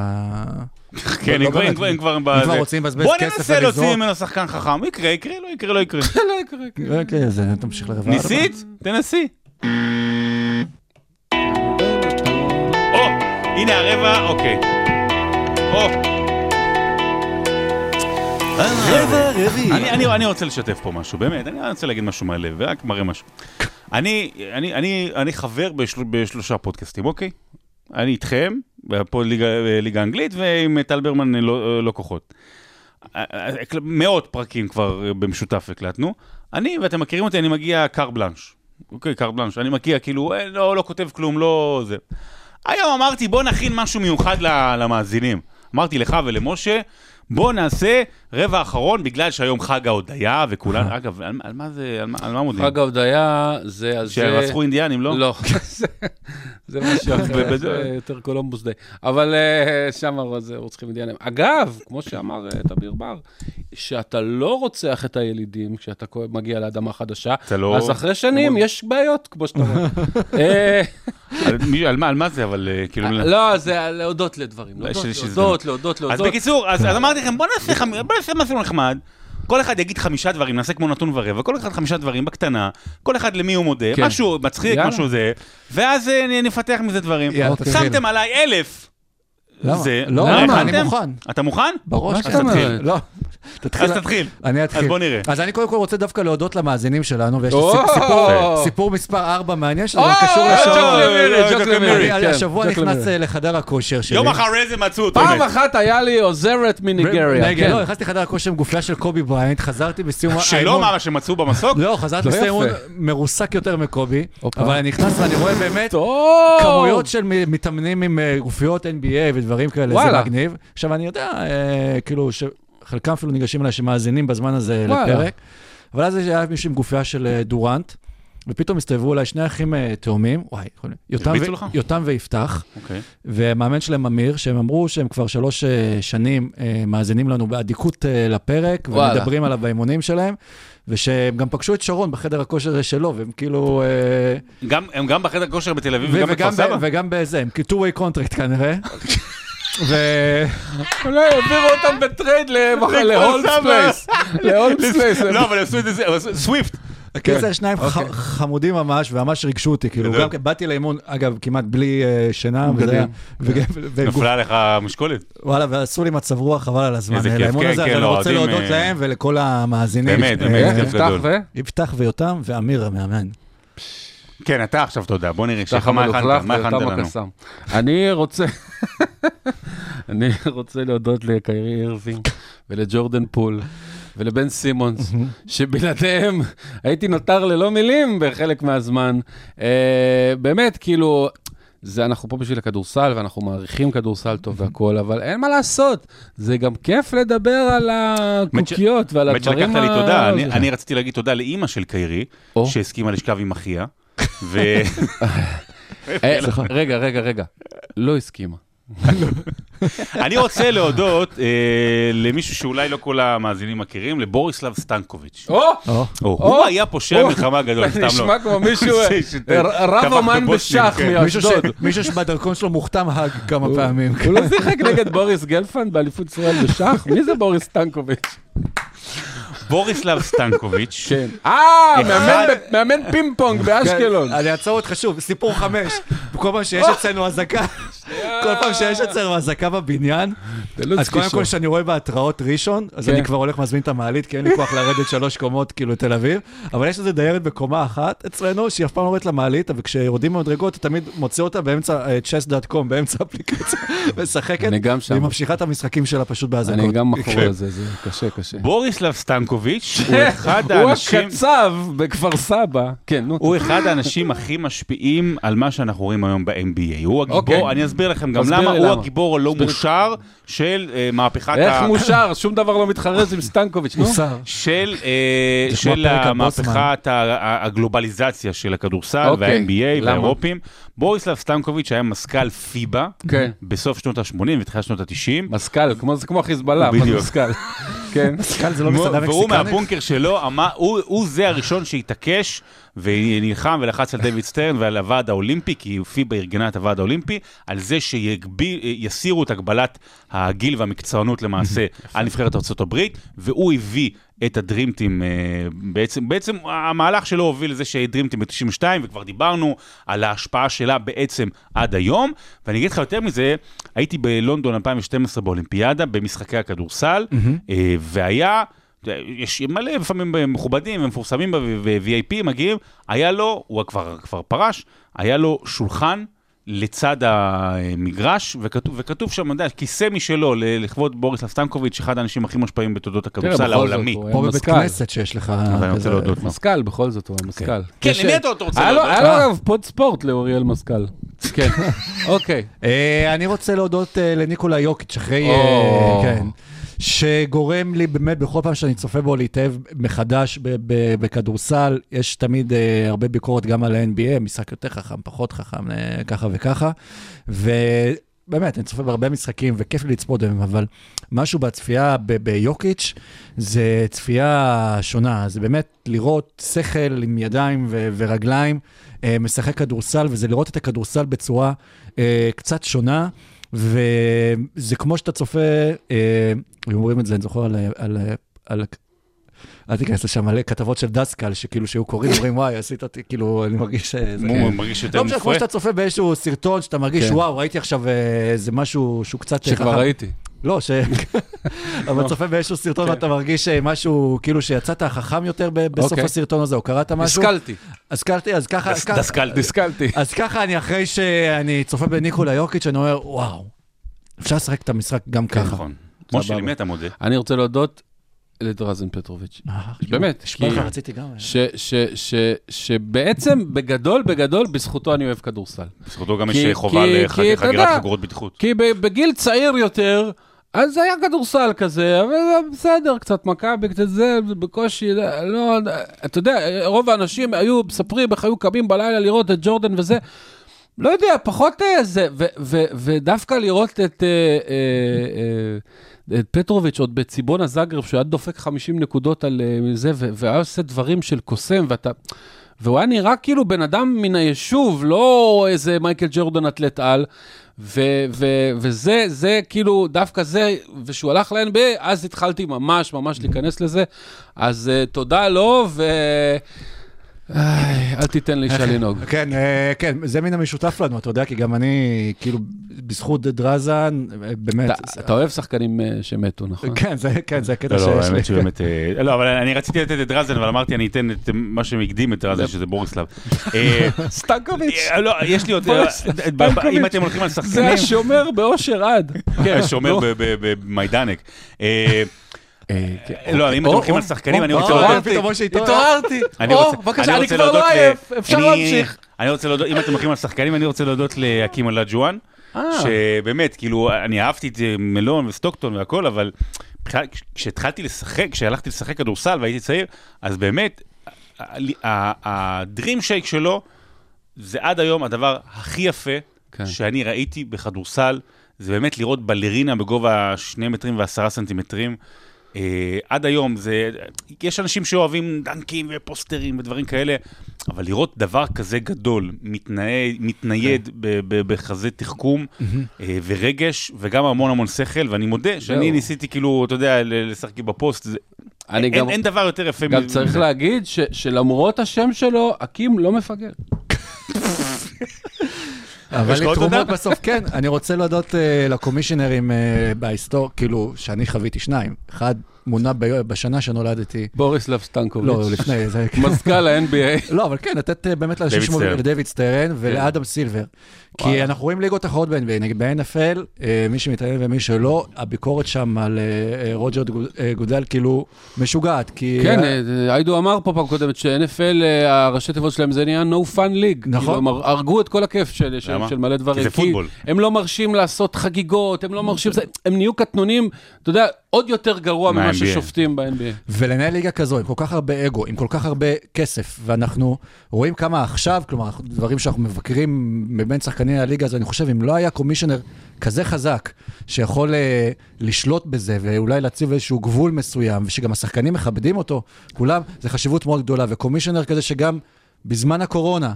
כן, לא אם כבר-. אם כבר, אם כבר, אם בזה. כבר רוצים לבזבז בוא כסף ננסה להוציא ולזרוק. ממנו שחקן חכם, יקרה, יקרה, לא יקרה, לא יקרה. לא יקרה, כן. אוקיי, אז תמשיך לרבע. ניסית? תנסי. הנה הרבע, אוקיי. או. רבע רביעי. אני, רוצה לשתף פה משהו, באמת, אני רוצה להגיד משהו מהלב, ורק מראה משהו. אני, חבר בשל, בשלושה פודקאסטים, אוקיי? אני איתכם, פה ליגה, אנגלית, ועם טל ברמן לא, לא כוחות. מאות פרקים כבר במשותף הקלטנו. אני, ואתם מכירים אותי, אני מגיע קר בלאנש. אוקיי, קר בלאנש. אני מגיע, כאילו, אה, לא, לא כותב כלום, לא זה. היום אמרתי, בוא נכין משהו מיוחד למאזינים. אמרתי לך ולמשה, בוא נעשה רבע אחרון, בגלל שהיום חג ההודיה, וכולנו, אגב, על, על מה זה, על מה, על מה מודיעים? חג ההודיה זה... על זה- שרצחו אינדיאנים, לא? לא, זה- משהו אחר, יותר קולומבוס די. אבל אה, שם רוצחים אינדיאנים. אגב, כמו שאמר אה, תמיר בר, שאתה לא רוצח את הילידים כשאתה מגיע לאדמה חדשה, לא- אז אחרי שנים יש בעיות, כמו שאתה רואה. אה, על, מי- על מה, על מה זה, אבל אה, כאילו... לא, זה להודות לדברים. לא, להודות, להודות, להודות, אז. בקיצור, אז, אז אמרתי לכם, בוא נעשה, חמ... בוא נעשה משהו נחמד. כל אחד יגיד חמישה דברים, נעשה כמו נתון ורבע, כל אחד חמישה דברים בקטנה, כל אחד למי הוא מודה, כן. משהו מצחיק, יאללה. משהו זה, ואז אה, נפתח מזה דברים. יאללה, תתחיל. שמתם עליי אלף. למה? זה- לא, מה, למה? אני מוכן. אתה מוכן? בראש. אומרת? תתחיל. לא, תתחיל. אז תתחיל. אני אתחיל. אז בוא נראה. אז אני קודם כל רוצה דווקא להודות למאזינים שלנו, ויש לי סיפור- סיפור מספר 4 מעניין, שזה קשור אה, כן, השבוע נכנס. אה, לחדר הכושר שלי. יום אחרי זה מצאו אותו. פעם. אחת היה לי עוזרת מניגריה. כן. לא, נכנסתי לחדר הכושר עם גופייה של קובי בריינט, חזרתי בסיום שלא האימון. מה שמצאו במסוק? לא, חזרתי לא בסיום. האימון מרוסק יותר מקובי. אבל אני נכנס ואני רואה באמת. כמויות של מתאמנים עם אה, גופיות NBA ודברים כאלה, זה. מגניב. עכשיו, אני יודע, אה, כאילו, שחלקם אפילו ניגשים אליי שמאזינים בזמן הזה וואלה. לפרק, אבל אז היה מישהו עם גופייה של אה, דורנט, ופתאום הסתובבו אליי שני אחים אה, תאומים, וואי, יותם ו-? יותם ויפתח, אוקיי. והמאמן שלהם אמיר, שהם אמרו שהם כבר שלוש אה, שנים מאזינים לנו באדיקות לפרק, וואלה. ומדברים עליו באימונים שלהם, ושהם גם פגשו את שרון בחדר הכושר שלו, והם כאילו... גם- הם גם בחדר כושר בתל אביב ו- וגם בכפר וגם, סבא? וגם בזה, הם two-way contract כנראה. ו... אולי העבירו אותם ב trade להולמס. פלייס. להולמס פלייס. לא, אבל עשו את זה, אבל עשו- סוויפט. הקיצר, שניים ח- חמודים ממש, וממש ריגשו אותי, כאילו. גם כן, באתי לאימון, אגב, כמעט בלי אה, שינה, וזה. היה, וגוף- נפלה לך משקולת. וואלה, ועשו לי מצב רוח, חבל על הזמן, אה, לאימון כן, הזה, אז כן, אני לא, רוצה להודות אה, להם ולכל המאזינים. באמת, באמת. יפתח ו? יפתח ויותם, ואמיר המאמן. כן, אתה עכשיו תודה, בוא נראה, שלך מה הכנת, מה הכנת לנו? אני רוצה... אני רוצה להודות לקיירי אירווינג ולג'ורדן פול ולבן סימונס, שבלעדיהם הייתי נותר ללא מילים בחלק מהזמן. אה, באמת, כאילו, זה, אנחנו פה בשביל הכדורסל, ואנחנו מעריכים כדורסל טוב והכול, אבל אין מה לעשות, זה גם כיף לדבר על הקוקיות ועל הדברים שלקחת לי תודה, אני- זה. אני רציתי להגיד תודה לאימא של קיירי. שהסכימה לשכב עם אחיה, ו... אה, רגע, רגע, רגע, לא הסכימה. אני רוצה להודות אה, למישהו שאולי לא כל המאזינים מכירים, לבוריסלב סטנקוביץ'. או! או, הוא או. היה פושע. מלחמה גדול, זה סתם לא. נשמע כמו מישהו, שת- רב בבוסנים, בשח כן. מאשדוד. מישהו שבדרכון שלו מוכתם האג כמה פעמים. הוא לא שיחק נגד בוריס גלפנד באליפות ישראל בשח? מי זה בוריס טנקוביץ'? בוריסלב סטנקוביץ', כן. אה, מאמן פינג פונג באשקלון. כן, אני אעצור אותך שוב, סיפור חמש. כל פעם שיש אצלנו אזעקה, כל פעם שיש אצלנו אזעקה בבניין, אז קודם כל כשאני רואה בהתראות ראשון, אז כן. אני כבר הולך מזמין את המעלית, כי אין לי כוח לרדת שלוש קומות, כאילו, תל אביב. אבל יש איזה דיירת בקומה אחת אצלנו, שהיא אף פעם לא יורדת למעלית, וכשיורדים במדרגות, אתה תמיד מוצא אותה באמצע אה, chess.com, באמצע האפליקציה, משחקת. אני גם שם. והיא ממשיכה את המשחקים שלה פשוט באזעקות. אני גם מכור כן. לזה, זה קשה, קשה. בוריסלב סטנקוביץ' הוא אחד הוא האנשים... הקצב בכפר סבא. כן, נו. הוא אחד האנשים הכי משפיעים על מה שאנחנו רואים היום ב-NBA. הוא הגיבור, אוקיי. אני אסביר לכם גם למה, הוא. הגיבור הלא. מושר של אה, מהפכת איך ה... מושר? שום דבר לא מתחרז עם סטנקוביץ', נו. מוסר. של, אה, ה- הגלובליזציה של הכדורסל אוקיי. וה-NBA? והאירופים. בוריסלב סטנקוביץ' היה מזכ"ל פיבה כן. בסוף שנות ה-80 ותחילת שנות ה-90. מזכ"ל, כמו- זה כמו החיזבאללה, אבל בדיוק. מזכ"ל. כן. כאן זה לא מסעדה והוא מקסיקנית? מהבונקר שלו, אמר, הוא, הוא זה הראשון שהתעקש ונלחם ולחץ על דיוויד סטרן ועל הוועד האולימפי, כי פיבה ארגנה את הוועד האולימפי, על זה שיסירו את הגבלת הגיל והמקצוענות למעשה על נבחרת ארה"ב, והוא הביא את הדרימטים, בעצם, בעצם המהלך שלו הוביל לזה שהדרימטים ב-92, וכבר דיברנו על ההשפעה שלה בעצם עד היום, ואני אגיד לך יותר מזה, הייתי בלונדון 2012 באולימפיאדה, במשחקי הכדורסל, אה, והיה... יש מלא לפעמים מכובדים ומפורסמים ו-VIP מגיעים, היה לו, הוא כבר, כבר פרש, היה לו שולחן לצד המגרש, וכתוב, וכתוב שם, אתה יודע, כיסא משלו לכבוד בוריס סטנקוביץ', אחד האנשים הכי מושפעים בתולדות הכדורסל העולמי. כמו בבית כנסת שיש לך... אבל אני רוצה להודות. מזכ"ל, בכל זאת, הוא המזכ"ל. כן, למי אתה רוצה לו- להודות? היה לו אגב פוד ספורט לאוריאל מזכ"ל. כן, אוקיי. אה, אני רוצה להודות אה, לניקולה יוקיץ', אחרי... שגורם לי באמת, בכל פעם שאני צופה בו, להתאהב מחדש בכדורסל. יש תמיד אה, הרבה ביקורת גם על ה-NBA, משחק יותר חכם, פחות חכם, אה, ככה וככה. ובאמת, אני צופה בהרבה משחקים, וכיף לי לצפות בהם, אבל משהו בצפייה ביוקיץ' זה צפייה שונה. זה באמת לראות שכל עם ידיים ורגליים, אה, משחק כדורסל, וזה לראות את הכדורסל בצורה אה, קצת שונה. וזה כמו שאתה צופה, אה, אומרים את זה, אני זוכר על... על, על אל תיכנס לשם, מלא כתבות של דסקל, שכאילו שהיו קוראים, אומרים, וואי, עשית אותי, כאילו, אני מרגיש... אה, הוא מרגיש יותר לא משנה, כמו. שאתה צופה באיזשהו סרטון, שאתה מרגיש, כן. וואו, ראיתי עכשיו אה, איזה משהו שהוא קצת... אה, שכבר חכם." ראיתי. לא, ש... אבל צופה באיזשהו סרטון ואתה מרגיש אה, משהו, כאילו שיצאת חכם יותר בסוף אוקיי. הסרטון הזה, או קראת משהו. השכלתי. השכלתי, אז ככה... דס- ככה- דסקל. השכלתי. אז ככה אני, אחרי שאני צופה בניקולה יוקיץ', אני אומר, וואו, אפשר לשחק את המשחק גם ככה. נכון. משה. למי אתה מודה? אני רוצה להודות לדרזן פטרוביץ'. באמת, נשבע לך, כי- רציתי גם. ש- ש- ש- שבעצם, בגדול, בגדול, בזכותו אני אוהב כדורסל. בזכותו גם יש חובה כי- לחג- כי אתה חגירת יודע- חגורות בטיחות. כי ב- בגיל צעיר יותר, אז היה כדורסל כזה, אבל זה בסדר, קצת מכבי, קצת זה, זה בקושי, לא, אתה יודע, רוב האנשים היו מספרים איך היו קמים בלילה לראות את ג'ורדן וזה. לא יודע, פחות אה, זה, ודווקא לראות את, אה, אה, את פטרוביץ' עוד בציבון הזאגרב, שהוא היה דופק 50 נקודות על זה, והיה עושה דברים של קוסם, ואתה... והוא היה נראה כאילו בן אדם מן היישוב, לא איזה מייקל ג'ורדן אתלט על. ו- ו- וזה, זה כאילו, דווקא זה, ושהוא הלך ל-NBA, אז התחלתי ממש ממש להיכנס לזה. אז uh, תודה לו, ו... איי, אל תיתן לאישה לנהוג. כן, אה, כן, זה מן המשותף לנו, אתה יודע, כי גם אני, כאילו, בזכות דרזן, אה, באמת... אתה- אוהב שחקנים אה, שמתו, נכון? כן, זה כן, זה הקטע לא, לא, שיש לי. האמת שבאמת... אה, לא, אבל אני רציתי לתת את דרזן, אבל אמרתי, אני אתן את מה שהקדים את דרזן, שזה בוריסלב. אה, סטנקוביץ', אה, לא, יש לי עוד... אה, ב- ב- אם אתם הולכים על זה שחקנים... השומר באושר עד. כן, שומר נו. ב- ב- במיידנק. אה. לא, אם אתם הולכים על שחקנים, אני רוצה להודות... התעוררתי, פתאום משה התעורר. התעוררתי. אני או, רוצה- בבקשה, אני כבר לא עייף, אפשר אני- להמשיך. אני רוצה להודות, אם אתם הולכים על שחקנים, אני רוצה להודות להאקים אולג'ואן, אה. שבאמת, כאילו, אני אהבתי את מלון וסטוקטון והכל, אבל כשהתחלתי לשחק, כשהלכתי לשחק כדורסל והייתי צעיר, אז באמת, הדרים שייק שלו, זה עד היום הדבר הכי יפה כן. שאני ראיתי בכדורסל, זה באמת לראות בלרינה בגובה 2 מטרים ו-10 סנטימטרים. Uh, עד היום זה, יש אנשים שאוהבים דנקים ופוסטרים ודברים כאלה, אבל לראות דבר כזה גדול, מתנייד, מתנייד כן. ב- ב- בחזה תחכום uh, ורגש, וגם המון המון שכל, ואני מודה שאני זהו. ניסיתי כאילו, אתה יודע, לשחק בפוסט, זה, אני אין, גם- אין דבר יותר יפה גם מזה. צריך להגיד ש- שלמרות השם שלו, אקים לא מפגר. אבל לתרומות? בסוף כן, אני רוצה להודות אה, לקומישיונרים אה, בהיסטוריה, כאילו, שאני חוויתי שניים. אחד מונה בשנה שנולדתי, בוריסלב סטנקוביץ'. לא, לפני זה, מזכ"ל ה-NBA. לא, אבל כן, לתת אה, באמת לאנשים שמובילים. לדייוויד סטרן ולאדם סילבר. כי וואלה. אנחנו רואים ליגות אחרות ב-NBA, נגיד ב-NFL, אה, מי שמתעניין ומי שלא, הביקורת שם על אה, אה, אה, גודל כאילו משוגעת, כי... כן, היידו אמר פה פעם קודמת ש-NFL, הראשי תיבות שלהם זה נהיה no fun league. נכון. כאילו, הם הר- הרגו את כל הכיף של של- למה? של מלא דברים. כי זה פוטבול. הם לא מרשים לעשות חגיגות, הם לא מרשים... זה- הם נהיו קטנונים, אתה יודע, עוד יותר גרוע ממה. ששופטים ב-NBA. ולנהל ליגה כזו, עם כל כך הרבה אגו, עם כל כך הרבה כסף, ואנחנו רואים כמה עכשיו, כלומר, דברים שאנחנו מבקרים מבין שחקני הליגה הזו, אני חושב, אם לא היה קומישיונר כזה חזק, שיכול אה, לשלוט בזה, ואולי להציב איזשהו גבול מסוים, ושגם השחקנים מכבדים אותו, כולם, זה חשיבות מאוד גדולה, וקומישיונר כזה שגם... בזמן הקורונה,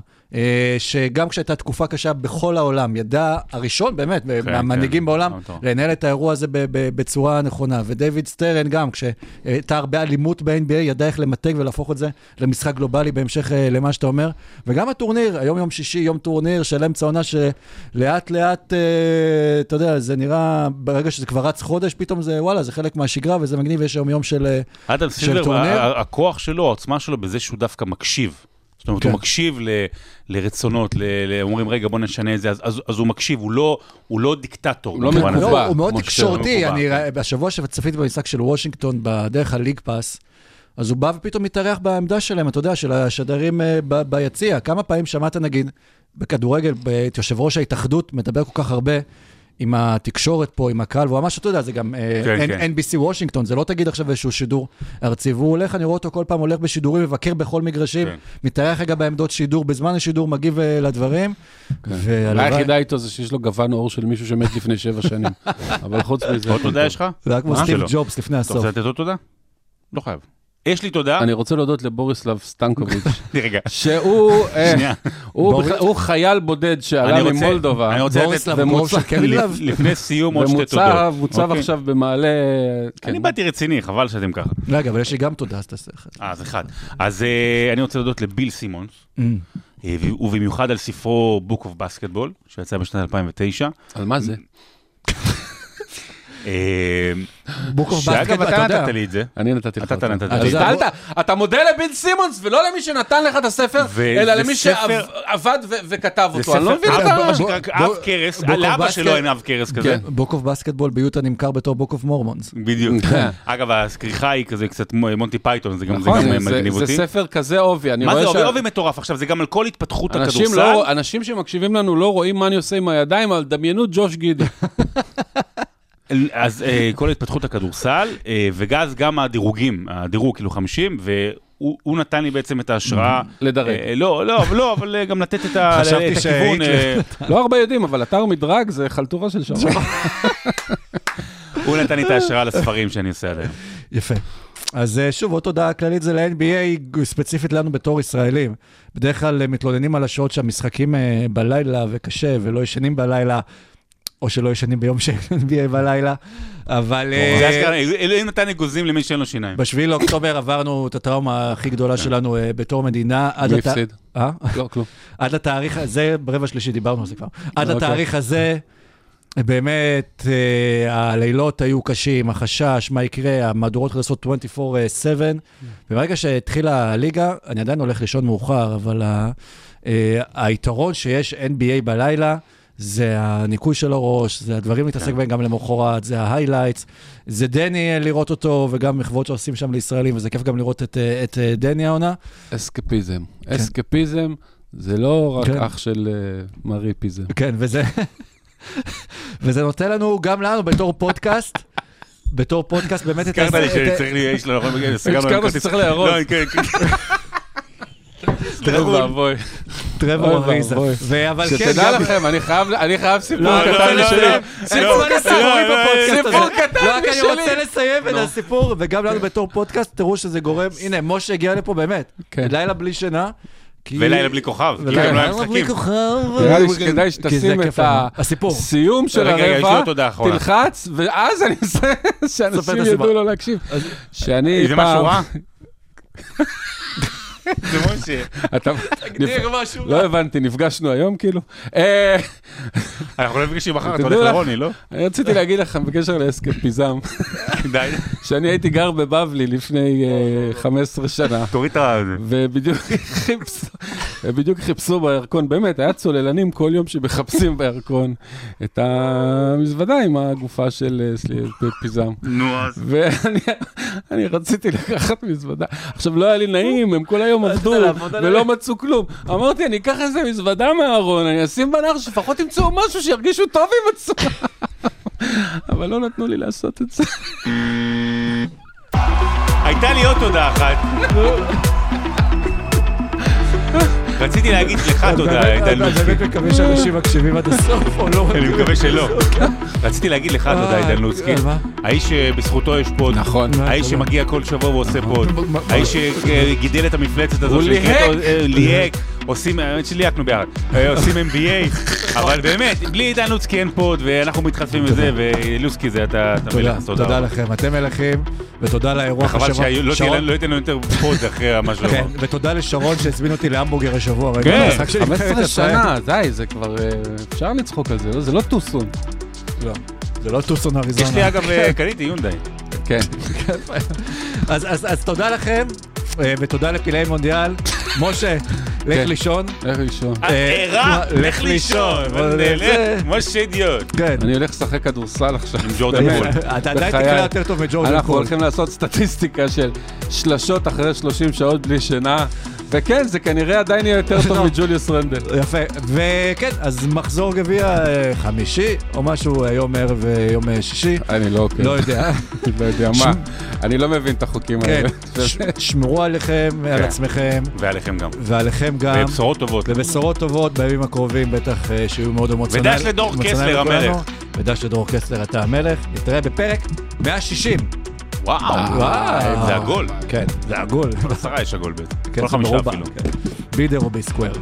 שגם כשהייתה תקופה קשה בכל העולם, ידע הראשון באמת, כן, מהמנהיגים כן, בעולם, טוב. לנהל את האירוע הזה בצורה נכונה. ודייוויד סטרן גם, כשהייתה הרבה אלימות ב-NBA, ידע איך למתג ולהפוך את זה למשחק גלובלי בהמשך אה, למה שאתה אומר. וגם הטורניר, היום יום שישי, יום טורניר של אמצע עונה, שלאט לאט, אה, אתה יודע, זה נראה, ברגע שזה כבר רץ חודש, פתאום זה, וואלה, זה חלק מהשגרה וזה מגניב, יש היום יום של... אה, אדם של סילבר, טורניר? ה- ה- הכוח שלו, העוצמה שלו בזה שהוא דווקא מקשיב. זאת אומרת, כן. הוא מקשיב ל, לרצונות, ל, ל, אומרים, רגע, בוא נשנה את זה, אז, אז, אז הוא מקשיב, הוא לא, הוא לא דיקטטור. הוא לא. מקובע. לא, הוא מאוד תקשורתי, אני כן. השבוע שצפיתי במשחק של וושינגטון בדרך ה League Pass, אז הוא בא ופתאום מתארח בעמדה שלהם, אתה יודע, של השדרים אה, ב- ביציע. כמה פעמים שמעת, נגיד, בכדורגל, את יושב ראש ההתאחדות מדבר כל כך הרבה עם התקשורת פה, עם הקהל, והוא ממש, אתה יודע, זה גם אה, כן, N- כן. NBC וושינגטון, זה לא תגיד עכשיו איזשהו שידור ארצי, והוא הולך, אני רואה אותו כל פעם הולך בשידורים, מבקר בכל מגרשים, כן. מתארח רגע בעמדות שידור, בזמן השידור מגיב אה, לדברים. הבעיה והלוואי- היחידה איתו זה שיש לו גוון עור של מישהו שמת לפני שבע שנים. אבל חוץ מזה... עוד תודה. יש לך? זה היה כמו? סטיב. ג'ובס לפני אתה הסוף. רוצה לתת עוד תודה? לא חייב. יש לי תודה. אני רוצה להודות לבוריסלב סטנקוביץ', רגע. שהוא אה, חייל בודד שעלה ממולדובה. אני רוצה לתת... בוריסלב ומוצע- גורוב של קרילב. לפ- לפני סיום עוד שתי ומוצב תודות. מוצב אוקיי? עכשיו במעלה... כן. אני באתי רציני, חבל שאתם ככה. רגע, אבל יש לי גם תודה, אז תעשה אחד. אה, אז אחד. אז אה, אני רוצה להודות לביל סימונס, Mm. ובמיוחד על ספרו Book of Basketball, שיצא בשנת 2009. על מה זה? אה, שאגב, אתה. נתת לי את זה. אני נתתי לך אתה. נתת לי. השתלת, אתה מודה לביל סימונס ולא למי שנתן לך את הספר, אלא למי ספר- שעבד וכתב זה אותו. אני לא מבין את ה... מה שנקרא בוא- אב קרס, בוק לאבא שלו. אין אב קרס כזה. כן. בוק אוף בסקטבול ביוטה נמכר בתור בוק אוף מורמונס. בדיוק. כן. אגב, הכריכה היא כזה קצת מונטי פייתון, זה גם זה נכון, זה- מגניב זה אותי. ספר כזה עובי. מה זה עובי עובי מטורף? עכשיו, זה גם על כל התפתחות אנשים הכדורסל. לא- אנשים שמקשיבים לנו לא רואים מה אני עושה עם הידיים, אבל דמיינו ג'וש גידי. אז אה, כל התפתחות הכדורסל, אה, וגאז גם הדירוגים, הדירוג כאילו 50, והוא הוא נתן לי בעצם את ההשראה. לדרג. אה, לא, לא, אבל לא, אבל גם לתת את ה- חשבתי את הכיוון. אה, לא הרבה יודעים, אבל אתר מדרג זה חלטורה של שרון. הוא נתן לי את ההשראה לספרים שאני עושה עד היום. יפה. אז שוב, עוד תודה כללית זה ל-NBA, ספציפית לנו בתור ישראלים. בדרך כלל מתלוננים על השעות שהמשחקים בלילה וקשה ולא ישנים בלילה, או שלא ישנים ביום שאין NBA בלילה, אבל... אה, אלוהים נתן אגוזים למי שאין לו שיניים. בשביעי לאוקטובר עברנו את הטראומה הכי גדולה שלנו אה, בתור מדינה. מי הפסיד? אה? לא, כלום. עד לתאריך הזה, ברבע שלישי דיברנו על זה כבר. עד אוקיי. התאריך הזה, באמת, אה, הלילות היו קשים, החשש, מה יקרה, המהדורות חדשות 24/7. וברגע שהתחילה הליגה, אני עדיין הולך לישון מאוחר, אבל אה, היתרון שיש NBA בלילה, זה הניקוי של הראש, זה הדברים להתעסק בהם גם למחרת, זה ה highlights, זה דני אה, לראות אותו, וגם מחוות שעושים שם לישראלים, וזה כיף גם לראות את, אה, את אה, דני העונה. אסקפיזם. אסקפיזם זה לא רק כן. אח של אה, מריפיזם. כן, וזה, וזה נותן לנו, גם לנו, בתור פודקאסט, בתור פודקאסט, באמת את הזכרת לי שצריך לי, יש לו, נכון, סגרנו כרטיס. שצריך להראות. לא, ואבוי. טרבור אוי אריזה. אבל כן, שתדע לכם, אני חייב- סיפור לא, אני קטן רוצה לא, שלי. לא, סיפור לא, קטן לא, לא, בפודקאסט סיפור. קטן לא, רק אני משלי. רוצה לסיים את הסיפור, וגם לנו בתור פודקאסט, תראו שזה גורם, הנה, משה הגיע לפה באמת, כן. לילה בלי שינה. ולילה בלי כוכב, כי ולילה גם לא היה בלי משחקים. כוכב. נראה לי שכדאי זה שתשים את. הסיום של הרבע. תלחץ, ואז אני אעשה שאנשים. ידעו לא להקשיב. שאני זה פעם... משהו רע? זה משה. אתה... תגדיר משהו. לא הבנתי, נפגשנו היום כאילו? אה, אנחנו לא נפגשים מחר, אתה הולך לך- לרוני, לא? אני רציתי להגיד לכם בקשר לאסקפיזם, שאני הייתי גר בבבלי לפני אה, 15 שנה. תוריד את ה... ובדיוק חיפשו, בירקון, באמת, היה צוללנים כל יום שמחפשים בירקון את המזוודה עם הגופה של אה, פיזם. נו, אז... ואני אני רציתי לקחת מזוודה. עכשיו, לא היה לי נעים, הם כל היום עבדו לעבוד על ולא מצאו כלום. אמרתי, אני אקח איזה מזוודה מהארון, אני אשים בנהר, שלפחות ימצאו משהו שירגישו טוב עם עצמם. אבל לא נתנו לי לעשות את זה. הייתה לי עוד תודה אחת. רציתי להגיד לך תודה, באמת, עידן אני לוצקי. באמת מקווה שאנשים מקשיבים עד הסוף, או לא. אני מקווה שלא. רציתי להגיד לך תודה, עידן לוצקי. על מה? האיש שבזכותו יש pod. נכון. האיש תודה. שמגיע כל שבוע ועושה pod. האיש שגידל את המפלצת הזו הוא ליהק. אה, ליהק. עושים, האמת שליהקנו ביחד, אה, עושים NBA, אבל באמת, בלי עידן לוצקי אין pod, ואנחנו מתחלפים בזה, ולוצקי זה אתה מלך, תודה. תודה. לכם, אתם מלכים, ותודה לאירוח השבוע. שלא שרון- תהיה לנו- לא ייתן לנו יותר pod אחרי מה שהוא כן, אמר. ותודה לשרון שהזמין אותי להמבורגר השבוע. רגע, כן, במשחק של נבחרת 15 ישראל. שנה, די, זה כבר... אה, אפשר לצחוק על זה, לא? זה לא טוסון. לא, זה לא טוסון אריזונה. יש לי אגב, אה, קניתי יונדאי. כן. אז, תודה לכם, ותודה לפלאי מונדיאל. משה, לך כן. לישון. איך לישון? אה, ערה, לך לך לישון. משה אידיוט. כן. אני הולך לשחק כדורסל עכשיו. עם ג'ורדן. קול. אתה עדיין. תקרא יותר טוב מג'ורדן אנחנו קול. הולכים לעשות סטטיסטיקה של שלשות אחרי 30 שעות בלי שינה, וכן, זה כנראה עדיין יהיה יותר טוב מג'וליוס רנדל. יפה, וכן, אז מחזור גביע אה, חמישי, או משהו, אה, יום ערב אה, שישי, אני לא עוקב. לא יודע. לא יודע מה. אני לא מבין את החוקים כן, האלה. שמרו עליכם, על כן. עצמכם, ועליכם גם. ועליכם גם. ובשורות טובות. ובשורות טובות בימים הקרובים, בטח אה, שיהיו מאוד אמוציונליים. ודש לדור קסלר. המלך. ודש לדור קסלר, אתה המלך. נתראה בפרק 160. וואו, וואו. זה עגול. כן, זה עגול. עשרה יש עגול בעצם. כן, כל חמישה. אפילו. כן. בידר או ביסקוור.